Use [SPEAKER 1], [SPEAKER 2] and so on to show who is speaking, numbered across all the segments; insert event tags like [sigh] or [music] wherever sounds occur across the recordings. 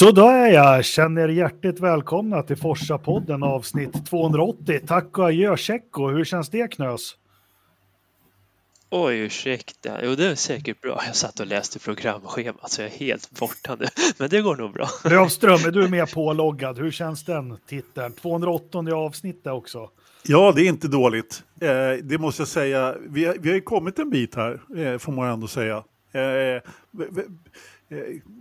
[SPEAKER 1] Så då är jag, känner er hjärtligt välkomna till Forsa-podden avsnitt 280. Tack och adjö Tjecko, hur känns det Knös?
[SPEAKER 2] Oj, ursäkta. Jo, det är säkert bra. Jag satt och läste programschemat så jag är helt borta nu. Men det går nog bra.
[SPEAKER 1] Rövström, är du med påloggad? Hur känns den titeln? 280 avsnittet också.
[SPEAKER 3] Ja, det är inte dåligt. Eh, det måste jag säga. Vi, har, vi har ju kommit en bit här, eh, får man ändå säga. Eh, Eh,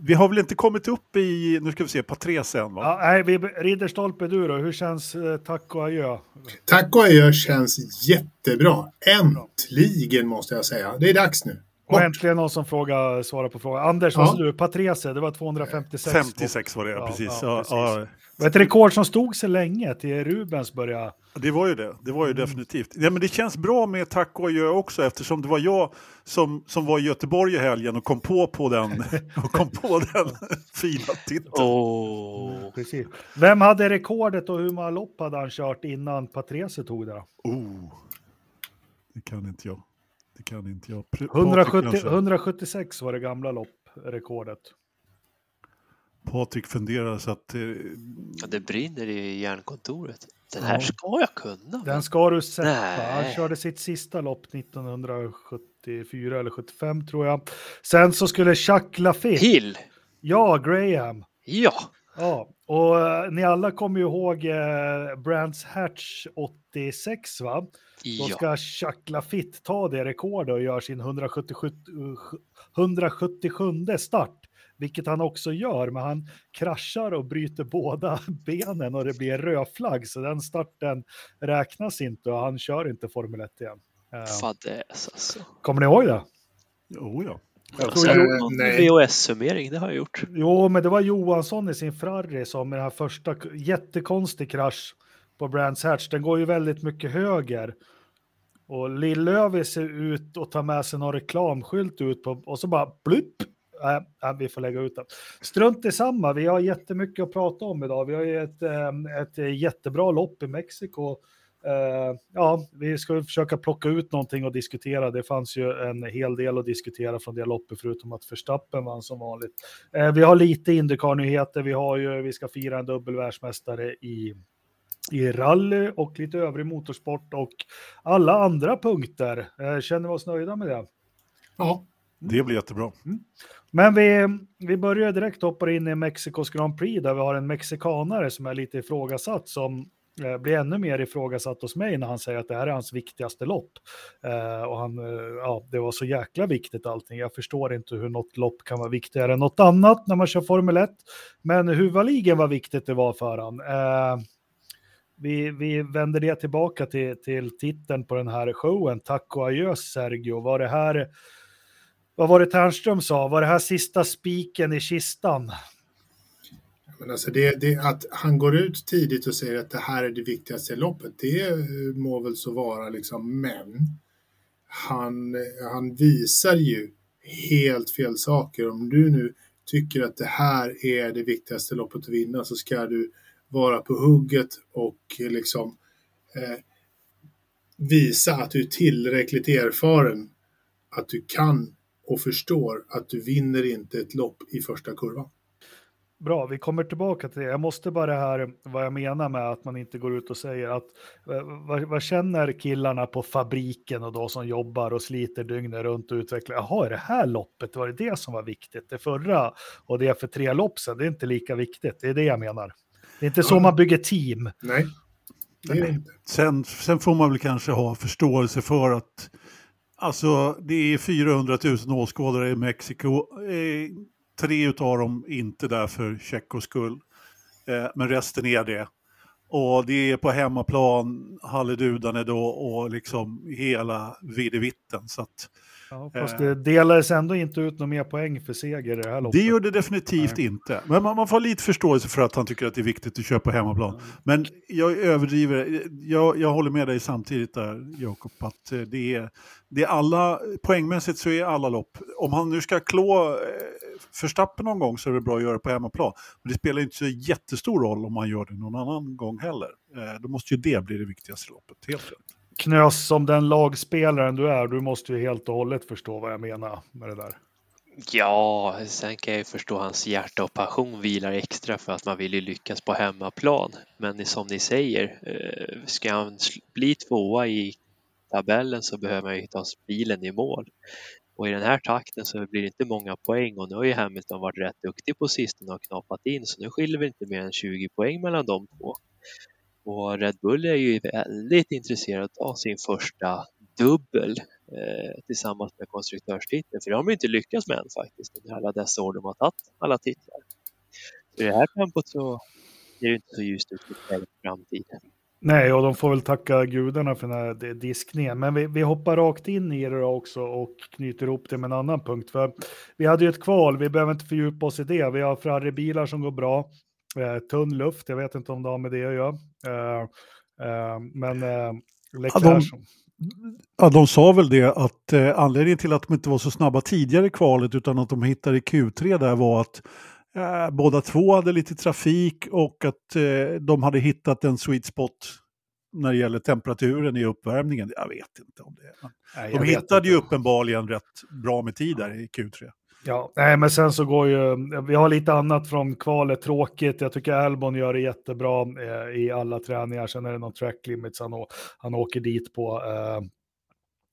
[SPEAKER 3] vi har väl inte kommit upp i, nu ska vi se, Patres än va?
[SPEAKER 1] Ja, nej, vi, Ridderstolpe du då, hur känns eh, tack och adjö?
[SPEAKER 4] Tack och adjö känns jättebra. Äntligen måste jag säga. Det är dags nu.
[SPEAKER 1] Och äntligen någon som frågar, svarar på frågan. Anders, ja. vad sa du? Patrese, det var 256.
[SPEAKER 3] 56 var det, ja, precis. Ja, precis.
[SPEAKER 1] Det var ett rekord som stod sig länge till Rubens började...
[SPEAKER 3] Det var ju det, det var ju mm. definitivt. Ja, men det känns bra med tack och adjö också eftersom det var jag som, som var i Göteborg i helgen och kom på, på den, [laughs] och kom på den [laughs] fina titeln.
[SPEAKER 2] Oh.
[SPEAKER 1] Precis. Vem hade rekordet och hur många lopp hade han kört innan Patrese tog det?
[SPEAKER 3] Oh. Det kan inte jag. Det kan inte jag.
[SPEAKER 1] 170, 176 var det gamla lopprekordet.
[SPEAKER 3] Patrik funderar så att... Eh...
[SPEAKER 2] Ja, det brinner i järnkontoret. Den här ja. ska jag kunna.
[SPEAKER 1] Den ska du sätta. Nej. Han körde sitt sista lopp 1974 eller 75 tror jag. Sen så skulle Chuck Lafitte.
[SPEAKER 2] Hill?
[SPEAKER 1] Ja, Graham.
[SPEAKER 2] Ja.
[SPEAKER 1] Ja, och uh, ni alla kommer ju ihåg uh, Brands Hatch 86 va? Då ska Chuck Lafitte ta det rekordet och göra sin 177, 177 start vilket han också gör, men han kraschar och bryter båda [laughs] benen och det blir rödflagg, så den starten räknas inte och han kör inte Formel 1 igen.
[SPEAKER 2] Fadäs alltså.
[SPEAKER 1] Kommer ni ihåg det?
[SPEAKER 3] Jo, ja.
[SPEAKER 2] VHS-summering, det har jag gjort.
[SPEAKER 1] Jo, men det var Johansson i sin Ferrari som med den här första jättekonstig krasch på Brands Hatch. Den går ju väldigt mycket höger. Och Lillövi ser ut att ta med sig någon reklamskylt ut på och så bara blupp äh, vi får lägga ut den. Strunt i samma, vi har jättemycket att prata om idag. Vi har ju ett, eh, ett jättebra lopp i Mexiko. Uh, ja, vi ska försöka plocka ut någonting och diskutera. Det fanns ju en hel del att diskutera från det loppet, förutom att Verstappen vann som vanligt. Uh, vi har lite Indycar-nyheter. Vi har ju, vi ska fira en dubbelvärldsmästare i i rally och lite övrig motorsport och alla andra punkter. Uh, känner vi oss nöjda med det?
[SPEAKER 4] Ja,
[SPEAKER 3] det blir jättebra. Mm.
[SPEAKER 1] Men vi, vi börjar direkt hoppa in i Mexikos Grand Prix där vi har en mexikanare som är lite ifrågasatt som eh, blir ännu mer ifrågasatt hos mig när han säger att det här är hans viktigaste lopp. Eh, och han, eh, ja, det var så jäkla viktigt allting. Jag förstår inte hur något lopp kan vara viktigare än något annat när man kör Formel 1. Men huvudligen var viktigt det var för han. Eh, vi, vi vänder det tillbaka till, till titeln på den här showen. Tack och adjö Sergio. Var det här vad var det Ternström sa? Var det här sista spiken i kistan?
[SPEAKER 4] Men alltså det, det, att han går ut tidigt och säger att det här är det viktigaste loppet, det må väl så vara liksom, men han, han visar ju helt fel saker. Om du nu tycker att det här är det viktigaste loppet att vinna så ska du vara på hugget och liksom eh, visa att du är tillräckligt erfaren att du kan och förstår att du vinner inte ett lopp i första kurvan.
[SPEAKER 1] Bra, vi kommer tillbaka till det. Jag måste bara här vad jag menar med att man inte går ut och säger att eh, vad, vad känner killarna på fabriken och då som jobbar och sliter dygnet runt och utvecklar? Jaha, är det här loppet, var det det som var viktigt? Det förra och det för tre lopp sedan, det är inte lika viktigt. Det är det jag menar. Det är inte så man bygger team.
[SPEAKER 4] Nej. Det är inte.
[SPEAKER 3] Sen, sen får man väl kanske ha förståelse för att Alltså det är 400 000 åskådare i Mexiko. Eh, tre av dem inte där för Tjeckos skull. Eh, men resten är det. Och det är på hemmaplan, halledudane då och liksom hela videvitten. Så att,
[SPEAKER 1] ja, fast det delades ändå inte ut några mer poäng för seger i det här loppet.
[SPEAKER 3] Det gör det definitivt Nej. inte. Men man, man, får lite förståelse för att han tycker att det är viktigt att köpa på hemmaplan. Mm. Men jag överdriver, jag, jag håller med dig samtidigt där Jakob, att det är, det är alla, poängmässigt så är alla lopp, om han nu ska klå eh, Förstappen någon gång så är det bra att göra det på hemmaplan. Men det spelar inte så jättestor roll om man gör det någon annan gång heller. Eh, då måste ju det bli det viktigaste loppet, helt rätt.
[SPEAKER 1] Knös, som den lagspelaren du är, du måste ju helt och hållet förstå vad jag menar med det där.
[SPEAKER 2] Ja, sen kan jag ju förstå hans hjärta och passion vilar extra för att man vill ju lyckas på hemmaplan. Men som ni säger, eh, ska han bli tvåa i tabellen så behöver man ju ta bilen i mål. Och i den här takten så blir det inte många poäng och nu har ju Hamilton varit rätt duktig på sistone och knapat in så nu skiljer det inte mer än 20 poäng mellan de två. Och Red Bull är ju väldigt intresserad av sin första dubbel eh, tillsammans med konstruktörstiteln. För det har de inte lyckats med än faktiskt under alla dessa år de har tagit alla titlar. Så i det här tempot så ser det inte så ljust ut för framtiden.
[SPEAKER 1] Nej, och de får väl tacka gudarna för den här diskningen. Men vi, vi hoppar rakt in i det också och knyter ihop det med en annan punkt. För vi hade ju ett kval, vi behöver inte fördjupa oss i det. Vi har Ferrari-bilar som går bra. Eh, tunn luft, jag vet inte om det har med det att göra. Eh, eh, men eh,
[SPEAKER 3] ja, de, ja, de sa väl det att eh, anledningen till att de inte var så snabba tidigare i kvalet utan att de hittade Q3 där var att Eh, båda två hade lite trafik och att eh, de hade hittat en sweet spot när det gäller temperaturen i uppvärmningen. Jag vet inte om det. Nej, de hittade inte. ju uppenbarligen rätt bra med tid där i Q3.
[SPEAKER 1] Ja, nej, men sen så går ju, vi har lite annat från kvalet, tråkigt. Jag tycker Albon gör det jättebra eh, i alla träningar. Sen är det någon track limits han, han åker dit på. Eh,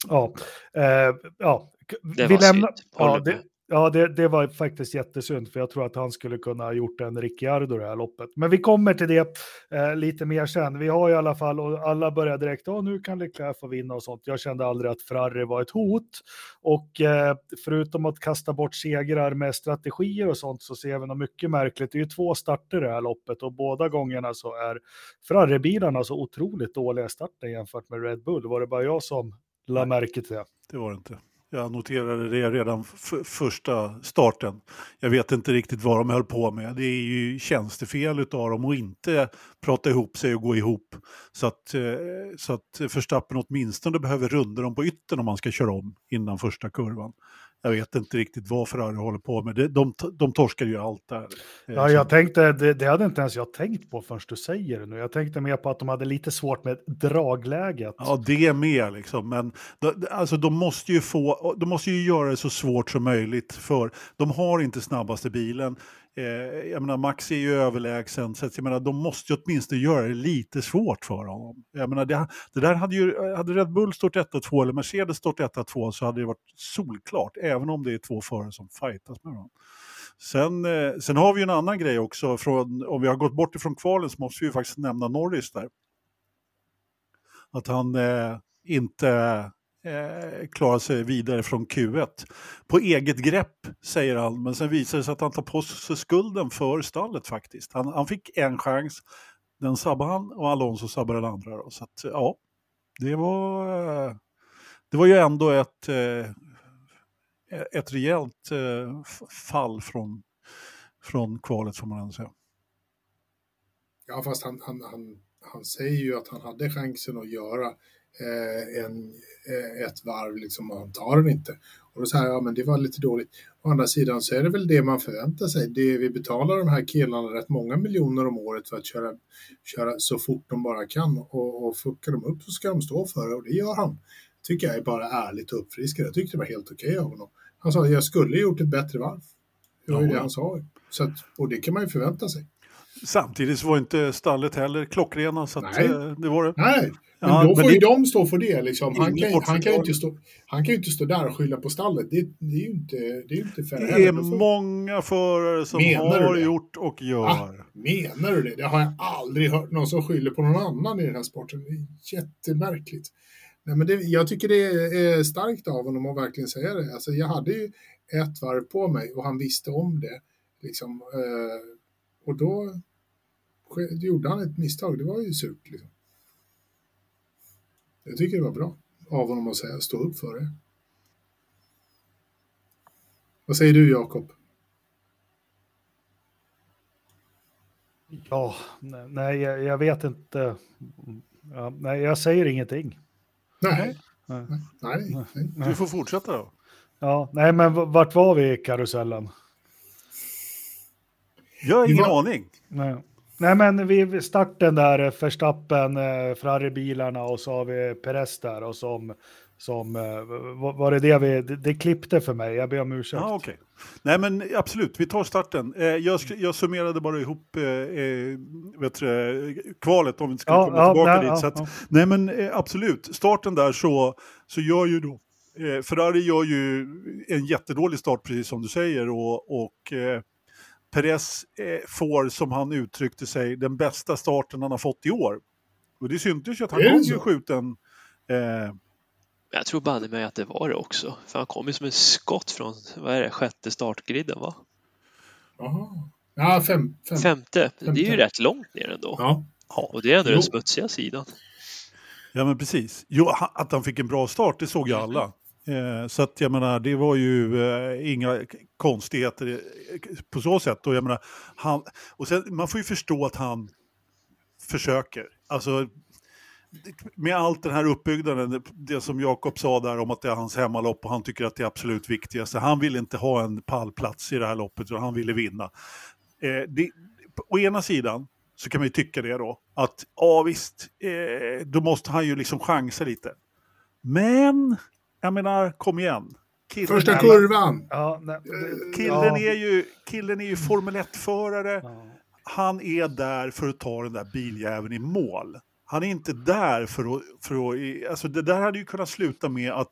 [SPEAKER 1] ja, eh, ja.
[SPEAKER 2] Det vi lämnar.
[SPEAKER 1] Ja, det, Ja, det, det, var faktiskt jättesynd, för jag tror att han skulle kunna ha gjort en Ricciardo det här loppet. Men vi kommer till det eh, lite mer sen. Vi har i alla fall, och alla börjar direkt, ja nu kan Leclerc få vinna och sånt. Jag kände aldrig att Ferrari var ett hot. Och eh, förutom att kasta bort segrar med strategier och sånt så ser vi något mycket märkligt. Det är ju två starter det här loppet och båda gångerna så är Ferrari-bilarna så otroligt dåliga starter jämfört med Red Bull. Var det bara jag som la märke till det?
[SPEAKER 3] Det var det inte. Jag noterade det redan första starten. Jag vet inte riktigt vad de höll på med. Det är ju tjänstefel av dem och inte prata ihop sig och gå ihop. Så att, eh, så att Förstappen åtminstone behöver runda dem på yttern om man ska köra om innan första kurvan jag vet inte riktigt vad Ferrari håller på med. De, de, de torskar ju allt där.
[SPEAKER 1] Ja, jag tänkte, det, det, hade inte ens jag tänkt på förrän du säger det nu. Jag tänkte mer på att de hade lite svårt med dragläget.
[SPEAKER 3] Ja, det med liksom. Men alltså, de måste ju få, de måste ju göra det så svårt som möjligt för de har inte snabbaste bilen. Eh, jag menar, Max är ju överlägsen, så jag menar, de måste ju åtminstone göra det lite svårt för honom. Jag menar, det, det där hade ju, hade Red Bull stått 1-2 eller Mercedes stått 1-2 så hade det varit solklart, även om det är två förare som fightas med varandra. Sen, eh, sen har vi ju en annan grej också, från, om vi har gått bort ifrån kvalen så måste vi ju faktiskt nämna Norris där. Att han eh, inte eh, klara sig vidare från Q1. På eget grepp, säger han, men sen visar det sig att han tar på sig skulden för stallet faktiskt. Han, han fick en chans, den sabbade han och Alonso sabbade den andra. Då. Så att, ja, det var, det var ju ändå ett, eh, ett rejält eh, fall från, från kvalet får man ändå säga.
[SPEAKER 4] Ja, fast han, han, han, han säger ju att han hade chansen att göra Eh, en, eh, ett varv, liksom, och han tar den inte. Och då säger ja men det var lite dåligt. Å andra sidan så är det väl det man förväntar sig. Det vi betalar de här killarna rätt många miljoner om året för att köra, köra så fort de bara kan och, och fuckar de upp så ska de stå för det och det gör han. Tycker jag är bara ärligt och uppfriskande. Jag tyckte det var helt okej okay av honom. Han sa, jag skulle gjort ett bättre varv. Det var ju det han sa. Så att, och det kan man ju förvänta sig.
[SPEAKER 3] Samtidigt så var inte stallet heller klockrena så att, eh, det var det.
[SPEAKER 4] Nej, men ja, då får men ju det... de stå för det. Liksom. Han, kan, han, kan ju inte stå, han kan ju inte stå där och skylla på stallet. Det, det är ju inte, det är inte
[SPEAKER 3] fair. Det är får... många förare som menar har gjort och gör. Ah,
[SPEAKER 4] menar du det? Det har jag aldrig hört någon som skyller på någon annan i den här sporten. Det är jättemärkligt. Nej, men det, jag tycker det är starkt av honom att verkligen säga det. Alltså, jag hade ju ett varv på mig och han visste om det. Liksom, eh, och då gjorde han ett misstag. Det var ju surt. Liksom. Jag tycker det var bra av honom att säga stå upp för det. Vad säger du Jakob?
[SPEAKER 1] Ja, nej, jag, jag vet inte. Ja, nej, jag säger ingenting.
[SPEAKER 4] Nej. Nej. nej. nej.
[SPEAKER 3] Du får fortsätta då.
[SPEAKER 1] Ja, nej, men vart var vi i karusellen?
[SPEAKER 3] Jag har ingen var... aning.
[SPEAKER 1] Nej. Nej, men vid starten där, Verstappen, eh, Ferrari-bilarna och så har vi Perez där och som som eh, var det det vi, det, det klippte för mig, jag ber om ursäkt.
[SPEAKER 3] Ja, okej. Nej, men absolut, vi tar starten. Eh, jag, jag summerade bara ihop eh, eh, vet du, kvalet om vi ska
[SPEAKER 1] Ja,
[SPEAKER 3] komma
[SPEAKER 1] ja,
[SPEAKER 3] tillbaka
[SPEAKER 1] nej,
[SPEAKER 3] dit.
[SPEAKER 1] ja,
[SPEAKER 3] så att. Nej, men eh, absolut. Starten där så, så gör ju då... Eh, Ferrari gör ju en jättedålig start, precis som du säger. Och, och eh, Perez eh, får, som han uttryckte sig, den bästa starten han har fått i år. Och det syntes ju att han kom ju skjuten... Eh,
[SPEAKER 2] Jag tror banne mig att det var det också. För han kom ju som en skott från, vad är det, sjätte startgriden va?
[SPEAKER 4] Jaha. Ja, fem. fem.
[SPEAKER 2] Femte. Det är ju
[SPEAKER 4] Femte.
[SPEAKER 2] rätt långt ner ändå.
[SPEAKER 4] Ja.
[SPEAKER 2] Och det är ändå
[SPEAKER 4] Jo.
[SPEAKER 2] den smutsiga sidan.
[SPEAKER 3] Ja, men precis. Jo, att han fick en bra start, det såg ju alla. Eh, så att jag menar, det var ju eh, inga konstigheter på så sätt. Och jag menar, han, och sen, man får ju förstå att han försöker. Alltså, med allt den här uppbyggnaden, det- det som Jakob sa där om att det är hans hemmalopp och han tycker att det är absolut viktigaste. Han vill inte ha en pallplats i det här loppet, utan han ville vinna. Eh, det, å ena sidan så kan man ju tycka det då, att ja visst, eh, då måste han ju liksom chansa lite. Men, jag menar, kom igen. Killen,
[SPEAKER 4] Första
[SPEAKER 3] är,
[SPEAKER 4] kurvan.
[SPEAKER 1] Ja, nej, det-
[SPEAKER 3] killen,
[SPEAKER 1] ja.
[SPEAKER 3] är ju, killen är ju Formel 1-förare.
[SPEAKER 1] Ja.
[SPEAKER 3] Han är där för att ta den där biljäveln i mål. Han är inte där för att... För att alltså det där hade ju kunnat sluta med att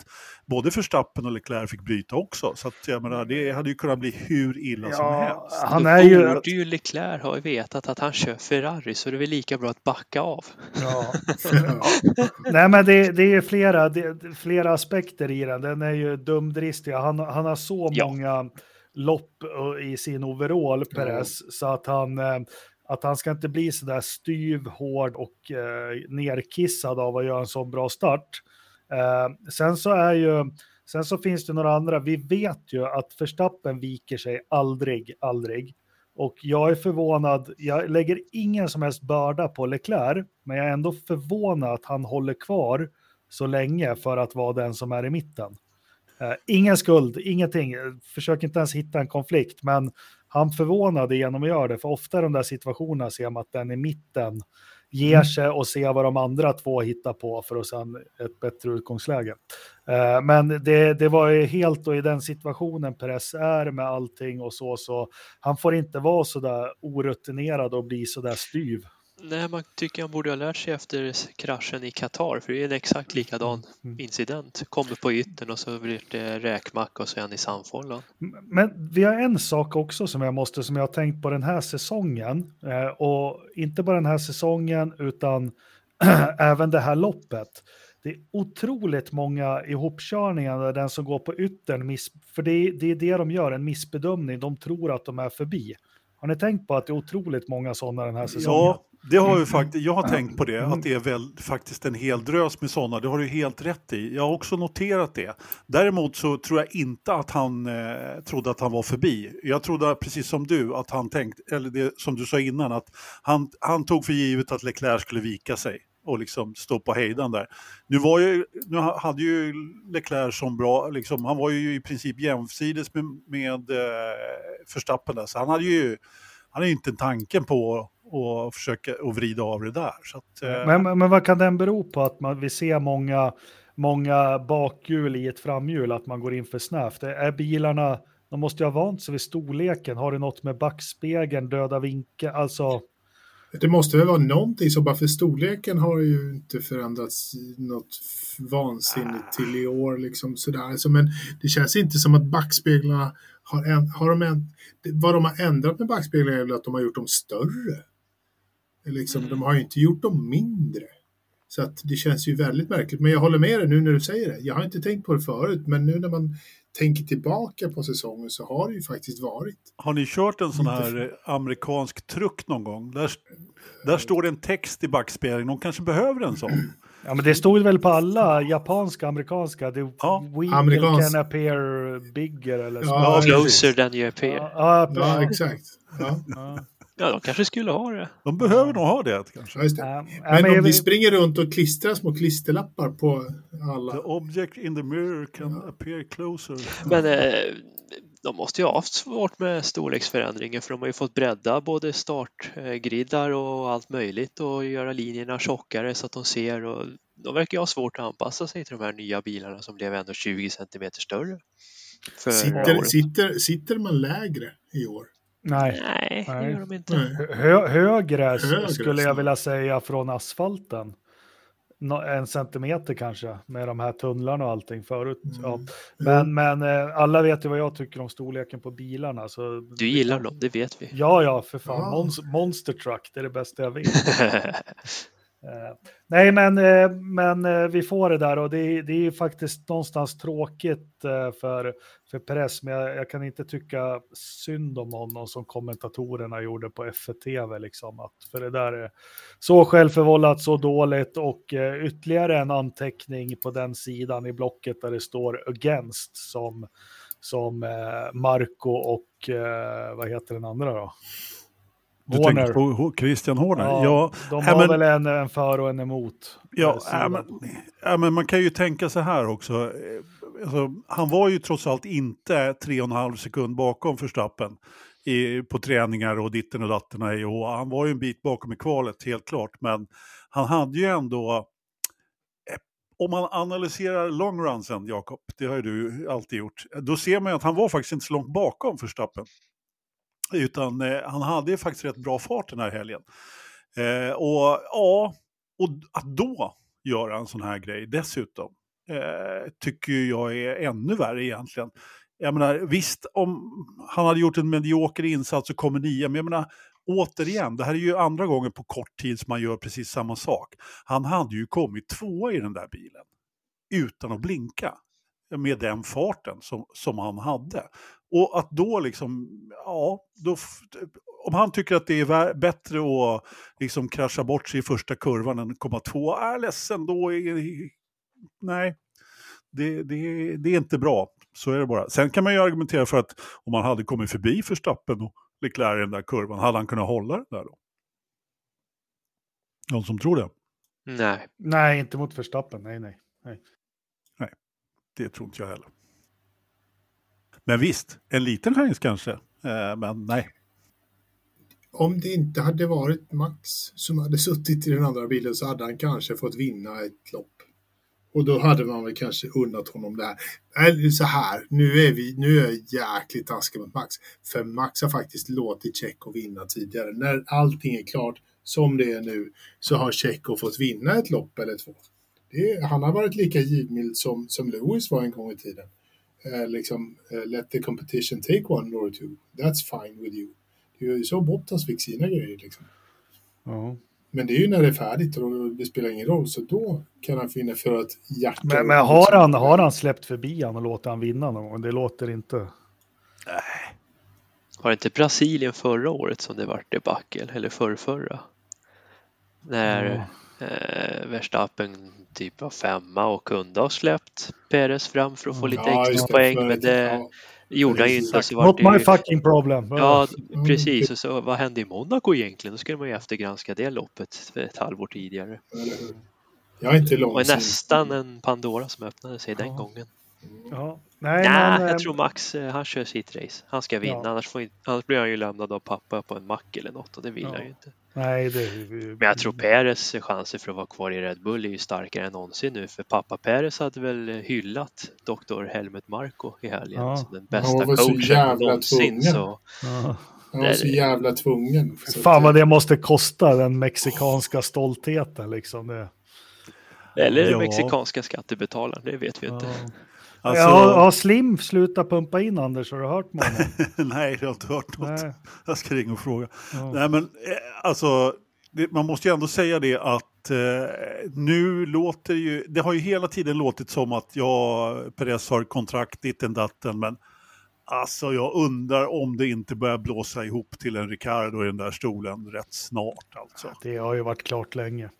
[SPEAKER 3] både Verstappen och Leclerc fick bryta också. Så att jag menar, det hade ju kunnat bli hur illa som
[SPEAKER 1] Ja,
[SPEAKER 3] helst.
[SPEAKER 1] han är ju...
[SPEAKER 2] borde ju Leclerc ha vetat att han kör Ferrari så det är väl lika bra att backa av.
[SPEAKER 1] Ja.
[SPEAKER 4] Ja. [laughs]
[SPEAKER 1] Nej, men det, det är flera, det, flera aspekter i den. Den är ju dumdristig. Han, han har så
[SPEAKER 2] Ja.
[SPEAKER 1] många lopp eh, i sin overall, Perez, så att han, eh, att han ska inte bli så där styv, hård och eh, nerkissad av att göra en så bra start. Eh, sen så är ju, sen så finns det några andra. Vi vet ju att Verstappen viker sig aldrig, aldrig. Och jag är förvånad, jag lägger ingen som helst börda på Leclerc, men jag är ändå förvånad att han håller kvar så länge för att vara den som är i mitten. Eh, ingen skuld, ingenting, försök inte ens hitta en konflikt, men han förvånade genom att göra det, för ofta i de där situationerna ser man att den i mitten ger sig och ser vad de andra två hittar på för att sen ett bättre utgångsläge. Eh, Men det, det var ju helt och i den situationen Perez är med allting och så, så han får inte vara så där orutinerad och bli så där styv.
[SPEAKER 2] Nej, man tycker han borde ha lärt sig efter kraschen i Qatar, för det är en exakt likadan
[SPEAKER 1] Mm.
[SPEAKER 2] incident. Kommer på yttern och så blir det räkmacka och så är han i sandfållan.
[SPEAKER 1] Men vi har en sak också som jag måste, som jag har tänkt på den här säsongen, eh, och inte bara den här säsongen utan [clears throat] även det här loppet. Det är otroligt många ihopkörningar där den som går på yttern, miss, för det är, det är det de gör, en missbedömning, de tror att de är förbi. Har ni tänkt på att det är otroligt många sådana den här säsongen?
[SPEAKER 3] Ja, det har ju faktiskt, jag har tänkt på det, att det är väl faktiskt en hel drös med sådana. Det har du helt rätt i. Jag har också noterat det. Däremot så tror jag inte att han eh, trodde att han var förbi. Jag trodde precis som du att han tänkte, eller det som du sa innan, att han, han tog för givet att Leclerc skulle vika sig och liksom stå på hejdan där. Nu, var ju, nu hade ju Leclerc som bra, liksom, han var ju i princip jämsides med, med eh, Verstappen där, så han hade ju han hade inte tanken på att försöka och vrida av det där. Så att, eh,
[SPEAKER 1] Men, men, men vad kan den bero på att man, vi ser många, många bakhjul i ett framhjul, att man går in för snävt? Är bilarna, de måste ju ha vant sig vid storleken, har det något med backspegeln, döda vinkeln, alltså
[SPEAKER 4] det måste väl vara någonting så bara för storleken har ju inte förändrats något vansinnigt till i år. Liksom sådär. Alltså, men det känns inte som att backspeglarna har, en, har de en, vad de har ändrat med backspeglarna är väl att de har gjort dem större. Liksom,
[SPEAKER 2] Mm.
[SPEAKER 4] De har ju inte gjort dem mindre. Så att det känns ju väldigt märkligt. Men jag håller med dig nu när du säger det. Jag har inte tänkt på det förut, men nu när man tänker tillbaka på säsongen så har det ju faktiskt varit.
[SPEAKER 3] har ni kört en sån här eh, amerikansk truck någon gång? Där, där står det en text i backspegeln, de kanske behöver en sån.
[SPEAKER 1] Ja, men det stod väl på alla japanska, amerikanska. The
[SPEAKER 3] Ja,
[SPEAKER 4] amerikansk.
[SPEAKER 1] can appear bigger eller så.
[SPEAKER 4] Ja,
[SPEAKER 2] Closer than you appear.
[SPEAKER 1] ja, ja,
[SPEAKER 4] Ja,
[SPEAKER 1] ja,
[SPEAKER 4] exakt. Ja,
[SPEAKER 1] ja.
[SPEAKER 2] Ja, de kanske skulle ha det.
[SPEAKER 3] De behöver nog ha det kanske.
[SPEAKER 4] ja, det.
[SPEAKER 1] Ja,
[SPEAKER 4] Men
[SPEAKER 1] men
[SPEAKER 4] om vi springer runt och klistrar små klisterlappar på
[SPEAKER 3] The
[SPEAKER 4] alla.
[SPEAKER 3] object in the mirror can appear closer.
[SPEAKER 2] Men eh, de måste ju ha haft svårt med storleksförändringen för de har ju fått bredda både startgriddar och allt möjligt och göra linjerna tjockare så att de ser och de verkar ju ha svårt att anpassa sig till de här nya bilarna som blev ändå 20 centimeter större.
[SPEAKER 4] Sitter, sitter, sitter man lägre i år?
[SPEAKER 2] Nej, Nej, det gör de inte.
[SPEAKER 1] Hö, högre, högre skulle jag vilja säga från asfalten en centimeter kanske med de här tunnlarna och allting förut. Mm. Ja. Men, men eh, alla vet ju vad jag tycker om storleken på bilarna. Så
[SPEAKER 2] du gillar dem, det vet vi.
[SPEAKER 1] Ja, ja, för fan. Ja. Monster, monster truck, det är det bästa jag vet. [laughs] Eh, nej, men, eh, men vi får det där och det, det är faktiskt någonstans tråkigt för, för press, men jag, jag, kan inte tycka synd om honom som kommentatorerna gjorde på F1 liksom. Att, för det där är så självförvållat, så dåligt och ytterligare en anteckning på den sidan i blocket där det står against som, som Marco och vad heter den andra då?
[SPEAKER 3] Du Horner. tänker på Christian Horner? Ja,
[SPEAKER 1] ja de har men, väl en, en för och en emot.
[SPEAKER 3] Ja, äh, men, men man kan ju tänka så här också. Alltså, han var ju trots allt inte tre och en halv sekund bakom Förstappen i, på träningar och ditten och datten och han var ju en bit bakom i kvalet helt klart. Men han hade ju ändå eh, om man analyserar longrunsen, Jakob, det har ju du alltid gjort, då ser man ju att han var faktiskt inte så långt bakom Förstappen. Utan eh, han hade ju faktiskt rätt bra fart den här helgen. Eh, och ja, och att då göra en sån här grej dessutom eh, tycker jag är ännu värre egentligen. Jag menar, visst, om han hade gjort en medioker insats och kommer nia, men jag menar, återigen, det här är ju andra gången på kort tid som man gör precis samma sak. Han hade ju kommit tvåa i den där bilen utan att blinka med den farten som, som han hade. Och att då liksom, ja, då, om han tycker att det är bättre att liksom krascha bort sig i första kurvan än komma två, är ledsen, då är nej, det, det, det är inte bra. Så är det bara. Sen kan man ju argumentera för att om man hade kommit förbi Förstappen och Leclerc i den där kurvan, hade han kunnat hålla den där då? Någon som tror det?
[SPEAKER 2] Nej.
[SPEAKER 1] Nej, inte mot Förstappen, nej, nej. Nej,
[SPEAKER 3] nej det tror inte jag heller. Men visst, en liten chans kanske, eh, men nej.
[SPEAKER 4] Om det inte hade varit Max som hade suttit i den andra bilen så hade han kanske fått vinna ett lopp. Och då hade man väl kanske unnat honom det här. Eller så här, nu är, vi, nu är jag jäkligt taskig mot Max. För Max har faktiskt låtit Tjecko vinna tidigare. När allting är klart, som det är nu, så har Tjecko fått vinna ett lopp eller två. Det, han har varit lika givmild som, som Lewis var en gång i tiden Eh, liksom, eh, let the competition take one or two. That's fine with you. Det är ju så Bottas fick sina grejer. Liksom.
[SPEAKER 1] Ja.
[SPEAKER 4] Men det är ju när det är färdigt och det spelar ingen roll, så då kan han finna för att hjärta...
[SPEAKER 1] Men, men har, han, har han släppt förbi han och låtit han vinna någon gång? Det låter inte...
[SPEAKER 2] Nej. Var det inte Brasilien förra året som det var debacle, eller förrförra? När ja eh, Verstappen typ var femma och kunde ha släppt Perez fram för att få lite ja, extra poäng, men det ja. Gjorde han ju inte. Så
[SPEAKER 1] Not my fucking problem.
[SPEAKER 2] Ja, precis. Och så, vad hände i Monaco egentligen? Då skulle man ju eftergranska det loppet för ett halvår tidigare.
[SPEAKER 4] Jag är inte långt.
[SPEAKER 2] Och nästan en Pandora som öppnade sig den gången.
[SPEAKER 1] Ja.
[SPEAKER 2] Nej, Nej men, jag eh, tror Max, eh, han kör sitt race. Han ska vinna, ja. annars, får, annars blir han ju lämnad av pappa på en mack eller något och det vill ja. han ju inte.
[SPEAKER 1] Nej, det...
[SPEAKER 2] Men jag tror Peres chanser för att vara kvar i Red Bull är ju starkare än någonsin nu, för pappa Peres hade väl hyllat Dr. Helmut Marko i helgen ja. som den bästa coachen någonsin. Så
[SPEAKER 4] ja. Han var så jävla tvungen.
[SPEAKER 1] Fan vad det måste kosta, den mexikanska stoltheten liksom. Det.
[SPEAKER 2] Eller ja. mexikanska skattebetalaren, det vet vi inte.
[SPEAKER 1] Alltså... Ja, har Slim slutat pumpa in Anders? Har du hört med? [laughs]
[SPEAKER 3] Nej, jag har inte hört något. Nej. Jag ska ringa och fråga. Ja. Nej, men eh, alltså, det, man måste ju ändå säga det att eh, nu låter ju, det har ju hela tiden låtit som att ja, Perez har kontrakt ditten datten, men alltså jag undrar om det inte börjar blåsa ihop till en Ricardo i den där stolen rätt snart alltså.
[SPEAKER 1] Det har ju varit klart länge.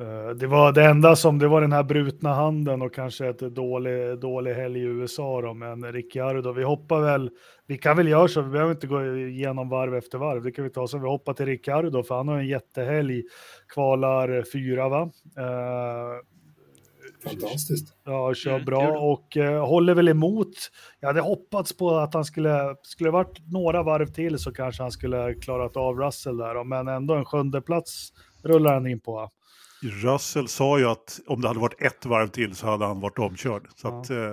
[SPEAKER 1] Eh, det var det enda som, det var den här brutna handen och kanske ett dålig, dålig helg i USA då, men Ricciardo, vi hoppar väl, vi kan väl göra så, vi behöver inte gå igenom varv efter varv, det kan vi ta så vi hoppar till Ricciardo för han har en jättehelg, kvalar fyra va? Uh,
[SPEAKER 4] Fantastiskt.
[SPEAKER 1] Ja, kör
[SPEAKER 2] Mm,
[SPEAKER 1] bra och eh, håller väl emot. Jag hade hoppats på att han skulle, skulle varit några varv till så kanske han skulle klarat av Russell där, men ändå en sjunde plats rullar han in på.
[SPEAKER 3] Russell sa ju att om det hade varit ett varv till så hade han varit omkörd. Så
[SPEAKER 1] Ja.
[SPEAKER 3] att, eh,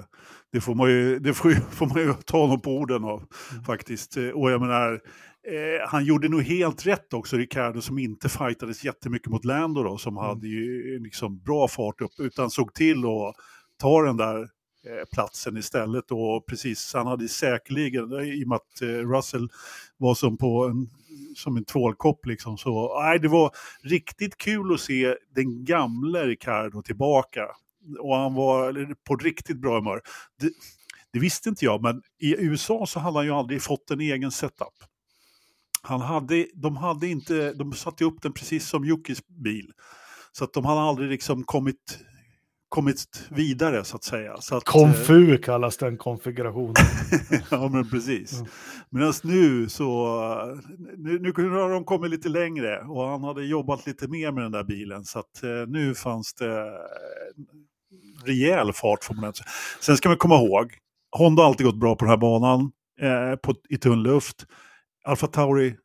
[SPEAKER 3] det får man ju, det får, får man ju ta honom på orden av
[SPEAKER 1] Mm.
[SPEAKER 3] faktiskt. Och jag menar, eh, han gjorde nog helt rätt också, Ricardo, som inte fightades jättemycket mot Lando då, som
[SPEAKER 1] Mm.
[SPEAKER 3] hade ju liksom bra fart upp, utan såg till att ta den där eh, platsen istället. Och precis, han hade säkerligen, i och med att Russell var som på en, som en tvålkopp liksom, så nej, det var riktigt kul att se den gamla Ricardo tillbaka. Och han var på riktigt bra humör. Det, det visste inte jag, men i USA så hade han ju aldrig fått en egen setup. Han hade, de, hade inte, de satte upp den precis som Jukis bil. Så att de hade aldrig liksom kommit, kommit vidare så att säga. Så att, eh,
[SPEAKER 1] Konfu kallas den konfigurationen. [laughs]
[SPEAKER 3] ja, men precis.
[SPEAKER 1] Mm.
[SPEAKER 3] Medan nu så, nu, nu har de kommit lite längre och han hade jobbat lite mer med den där bilen. Så att eh, nu fanns det eh, rejäl fart får man säga. Sen ska man komma ihåg, Honda har alltid gått bra på den här banan eh, på, i tunn luft. Alfa Tauri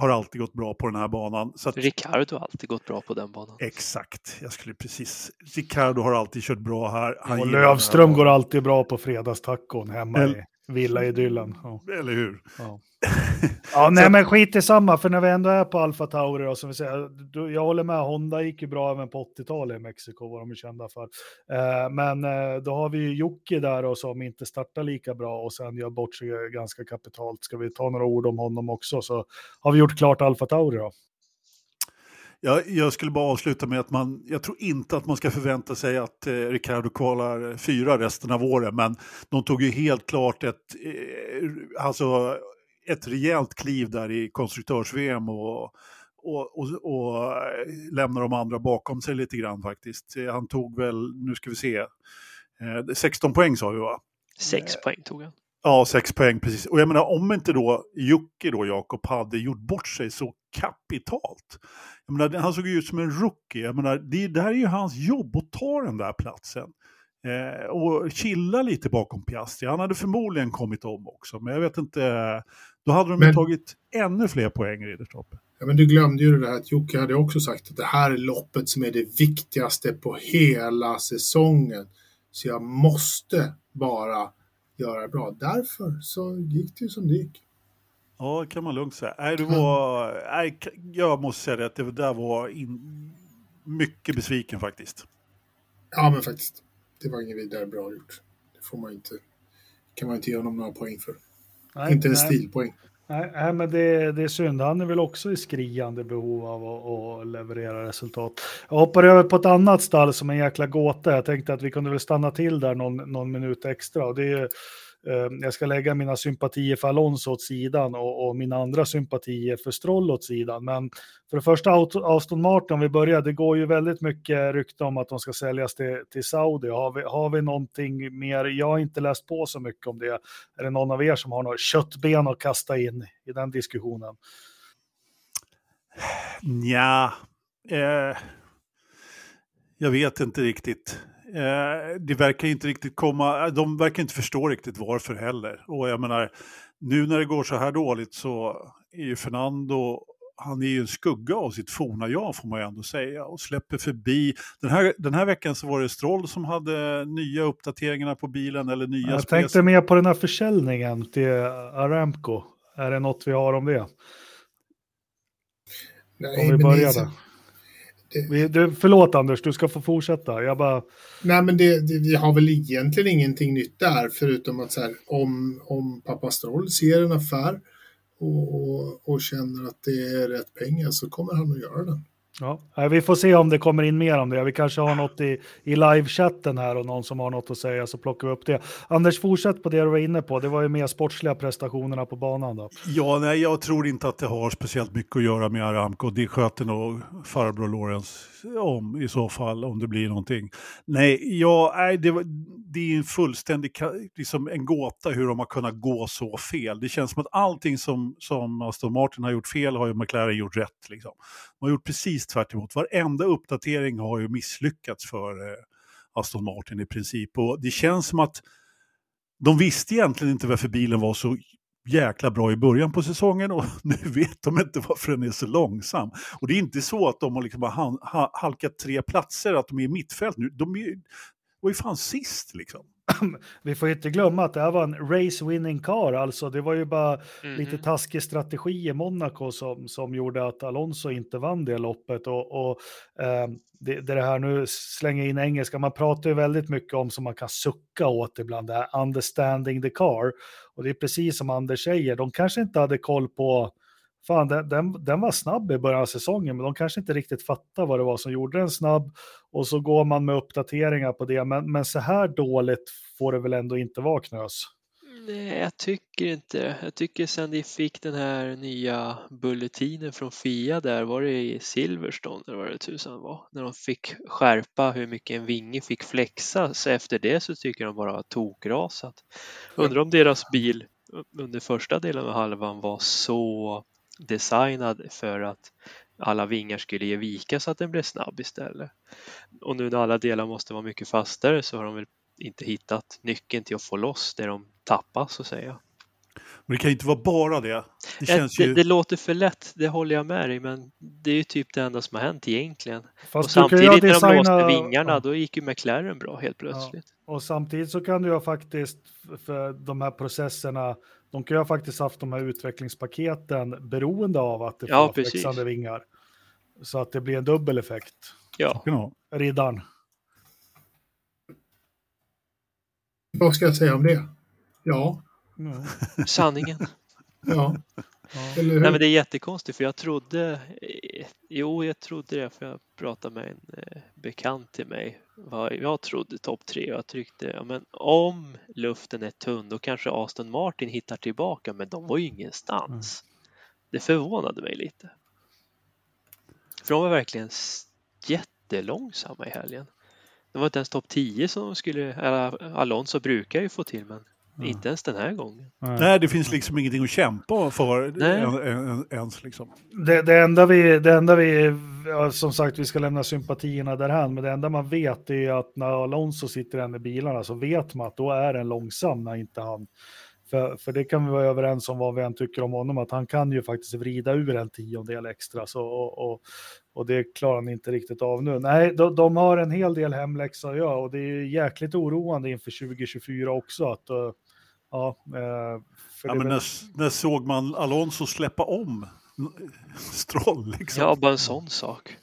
[SPEAKER 3] har alltid gått bra på den här banan. Så att,
[SPEAKER 2] Ricardo har alltid gått bra på den banan.
[SPEAKER 3] exakt, jag skulle precis, Ricardo har alltid kört bra här. Han
[SPEAKER 1] Och Lövström går alltid bra på fredagstacon hemma i villa-idyllen. Ja.
[SPEAKER 3] Eller hur?
[SPEAKER 1] Ja. [laughs] ja, nej men skit i samma, för när vi ändå är på Alfa Tauri och som vi säger, jag håller med, Honda gick ju bra även på 80-talet i Mexiko, var de ju kända för. Eh, men eh, då har vi ju Jocke där och som inte startar lika bra och sen gör bort sig ganska kapitalt. Ska vi ta några ord om honom också så har vi gjort klart Alfa Tauri då.
[SPEAKER 3] Jag, jag skulle bara avsluta med att man, jag tror inte att man ska förvänta sig att eh, Ricardo kvalar eh, fyra resten av året, men de tog ju helt klart ett, eh, alltså ett rejält kliv där i konstruktörs-VM och, och, och, och eh, lämnar de andra bakom sig lite grann faktiskt. Han tog väl, nu ska vi se, eh, 16 poäng sa vi va?
[SPEAKER 2] Sex poäng tog han.
[SPEAKER 3] Ja, sex poäng precis. Och jag menar om inte då Jocke då, Jakob, hade gjort bort sig så kapitalt. Jag menar, han såg ju ut som en rookie. Jag menar, det, här är ju hans jobb att ta den där platsen. Eh, och chilla lite bakom Piastri. Han hade förmodligen kommit om också, men jag vet inte. Då hade de
[SPEAKER 4] Men-
[SPEAKER 3] tagit ännu fler poäng i Ridderstolpe.
[SPEAKER 4] Ja, men du glömde ju det där att Jocke hade också sagt att det här är loppet som är det viktigaste på hela säsongen. Så jag måste bara göra bra. Därför så gick det ju som det gick.
[SPEAKER 3] Ja, kan man lugnt säga. Nej, det var, nej, jag måste säga det att det där var in, mycket besviken faktiskt.
[SPEAKER 4] Ja, men faktiskt. Det var inget vidare bra gjort. Det får man inte, kan man inte ge honom några poäng för.
[SPEAKER 1] Nej,
[SPEAKER 4] inte en
[SPEAKER 1] nej.
[SPEAKER 4] stilpoäng.
[SPEAKER 1] Nej, men det, det är synd. Han är väl också i skriande behov av att, att leverera resultat. Jag hoppar över på ett annat stall som en jäkla gåta. Jag tänkte att vi kunde väl stanna till där någon, någon minut extra. Och det är, Ehm, jag ska lägga mina sympatier för Alonso åt sidan och, och mina andra sympatier för Stroll åt sidan. Men för det första Aston Martin, om vi börjar, det går ju väldigt mycket rykte om att de ska säljas till, till Saudi. Har vi, har vi någonting mer? Jag har inte läst på så mycket om det. Är det någon av er som har något köttben att kasta in i den diskussionen?
[SPEAKER 3] Ja, eh, jag vet inte riktigt. Eh, det verkar inte riktigt komma, de verkar inte förstå riktigt varför heller. Och jag menar, nu när det går så här dåligt så är ju Fernando, han är ju en skugga av sitt forna jag får man ju ändå säga och släpper förbi. Den här, den här veckan så var det Stroll som hade nya uppdateringar på bilen eller nya
[SPEAKER 1] Jag tänkte mer på den här försäljningen till Aramco. Är det något vi har om det?
[SPEAKER 4] Nej,
[SPEAKER 1] Om vi
[SPEAKER 4] men
[SPEAKER 1] börjar
[SPEAKER 4] det,
[SPEAKER 1] där
[SPEAKER 4] det,
[SPEAKER 1] förlåt Anders, du ska få fortsätta. Jag bara,
[SPEAKER 4] nej, men det, det, vi har väl egentligen ingenting nytt där förutom att så här, om, om pappa Stroll ser en affär och, och, och känner att det är rätt pengar så kommer han att göra den
[SPEAKER 1] ja. Vi får se om det kommer in mer om det. Vi kanske har något i, i livechatten här och någon som har något att säga så plockar vi upp det. Anders, fortsätt på det du var inne på. Det var ju mer sportsliga prestationerna på banan då.
[SPEAKER 3] Ja, nej, jag tror inte att det har speciellt mycket att göra med Aramco. Det sköter nog farbror Lorenz om i så fall, om det blir någonting. Nej, ja, nej det, var- det är en fullständig liksom en gåta hur de har kunnat gå så fel. Det känns som att allting som, som Aston Martin har gjort fel har ju McLaren gjort rätt. Liksom. De har gjort precis tvärt emot. Varenda uppdatering har ju misslyckats för eh, Aston Martin i princip. Och det känns som att de visste egentligen inte varför bilen var så jäkla bra i början på säsongen och [laughs] nu vet de inte varför den är så långsam. Och det är inte så att de har liksom halkat tre platser, att de är i mittfält nu. De är, var ju fan sist liksom. [laughs]
[SPEAKER 1] vi får inte glömma att det här var en race winning car, alltså. Det var ju bara mm. lite taskig strategi i Monaco som, som gjorde att Alonso inte vann det loppet. Och, och eh, det, det här nu slänger in engelska, man pratar ju väldigt mycket om som man kan sucka åt ibland, det här understanding the car. Och det är precis som Anders säger, de kanske inte hade koll på fan, den, den, den, var snabb i början av säsongen, men de kanske inte riktigt fattar vad det var som gjorde den snabb. Och så går man med uppdateringar på det, men, men så här dåligt får det väl ändå inte vara Knös?
[SPEAKER 2] Nej, jag tycker inte Jag tycker sen de fick den här nya bulletinen från Fia där, var det i Silverstone eller vad det tusan var, när de fick skärpa hur mycket en vinge fick flexa, så efter det så tycker de bara tokrasat. Undrar om deras bil under första delen av halvan var så designad för att alla vingar skulle ge vika så att den blev snabb istället. Och nu när alla delar måste vara mycket fastare så har de väl inte hittat nyckeln till att få loss det de tappar så att säga.
[SPEAKER 3] Men det kan ju inte vara bara det.
[SPEAKER 2] Det, känns det, ju... det, låter för lätt, det håller jag med dig, men det är ju typ det enda som har hänt egentligen. Fast och samtidigt designa... när de låste vingarna, ja. då gick ju McLaren bra helt plötsligt.
[SPEAKER 1] Ja. Och samtidigt så kan du ju faktiskt, för de här processerna, de kan ju ha faktiskt haft de här utvecklingspaketen beroende av att det får ja, växande vingar. Så att det blir en dubbel effekt.
[SPEAKER 2] Ja.
[SPEAKER 1] Riddaren.
[SPEAKER 4] Vad ska jag säga om det? Ja.
[SPEAKER 2] Mm. Sanningen.
[SPEAKER 4] ja.
[SPEAKER 2] Ja. Nej, men det är jättekonstigt för jag trodde, jo jag trodde det för jag pratade med en eh, bekant till mig. Jag trodde topp tre och jag tryckte, ja, men om luften är tunn då kanske Aston Martin hittar tillbaka men de var ju ingenstans. Mm. Det förvånade mig lite. För de var verkligen jättelångsamma i helgen. Det var inte ens topp 10 som de skulle, Alonso brukar ju få till men. Inte ens den här gången.
[SPEAKER 3] Nej, det finns liksom ingenting att kämpa för ens. Liksom.
[SPEAKER 1] Det, det, enda vi, det enda vi, som sagt, vi ska lämna sympatierna därhän, men det enda man vet är att när Alonso sitter i i bilarna så vet man att då är den långsam när inte han för, för det kan vi vara överens om vad vi än tycker om honom, att han kan ju faktiskt vrida ur en tiondel extra. Så, och, och, och det klarar han inte riktigt av nu. Nej, de, de har en hel del hemläxa att göra och det är jäkligt oroande inför 2024 också. Att, uh, ja, uh,
[SPEAKER 3] ja, men när, när såg man Alonso släppa om [laughs] Stroll? Liksom?
[SPEAKER 2] Ja, bara en sån sak.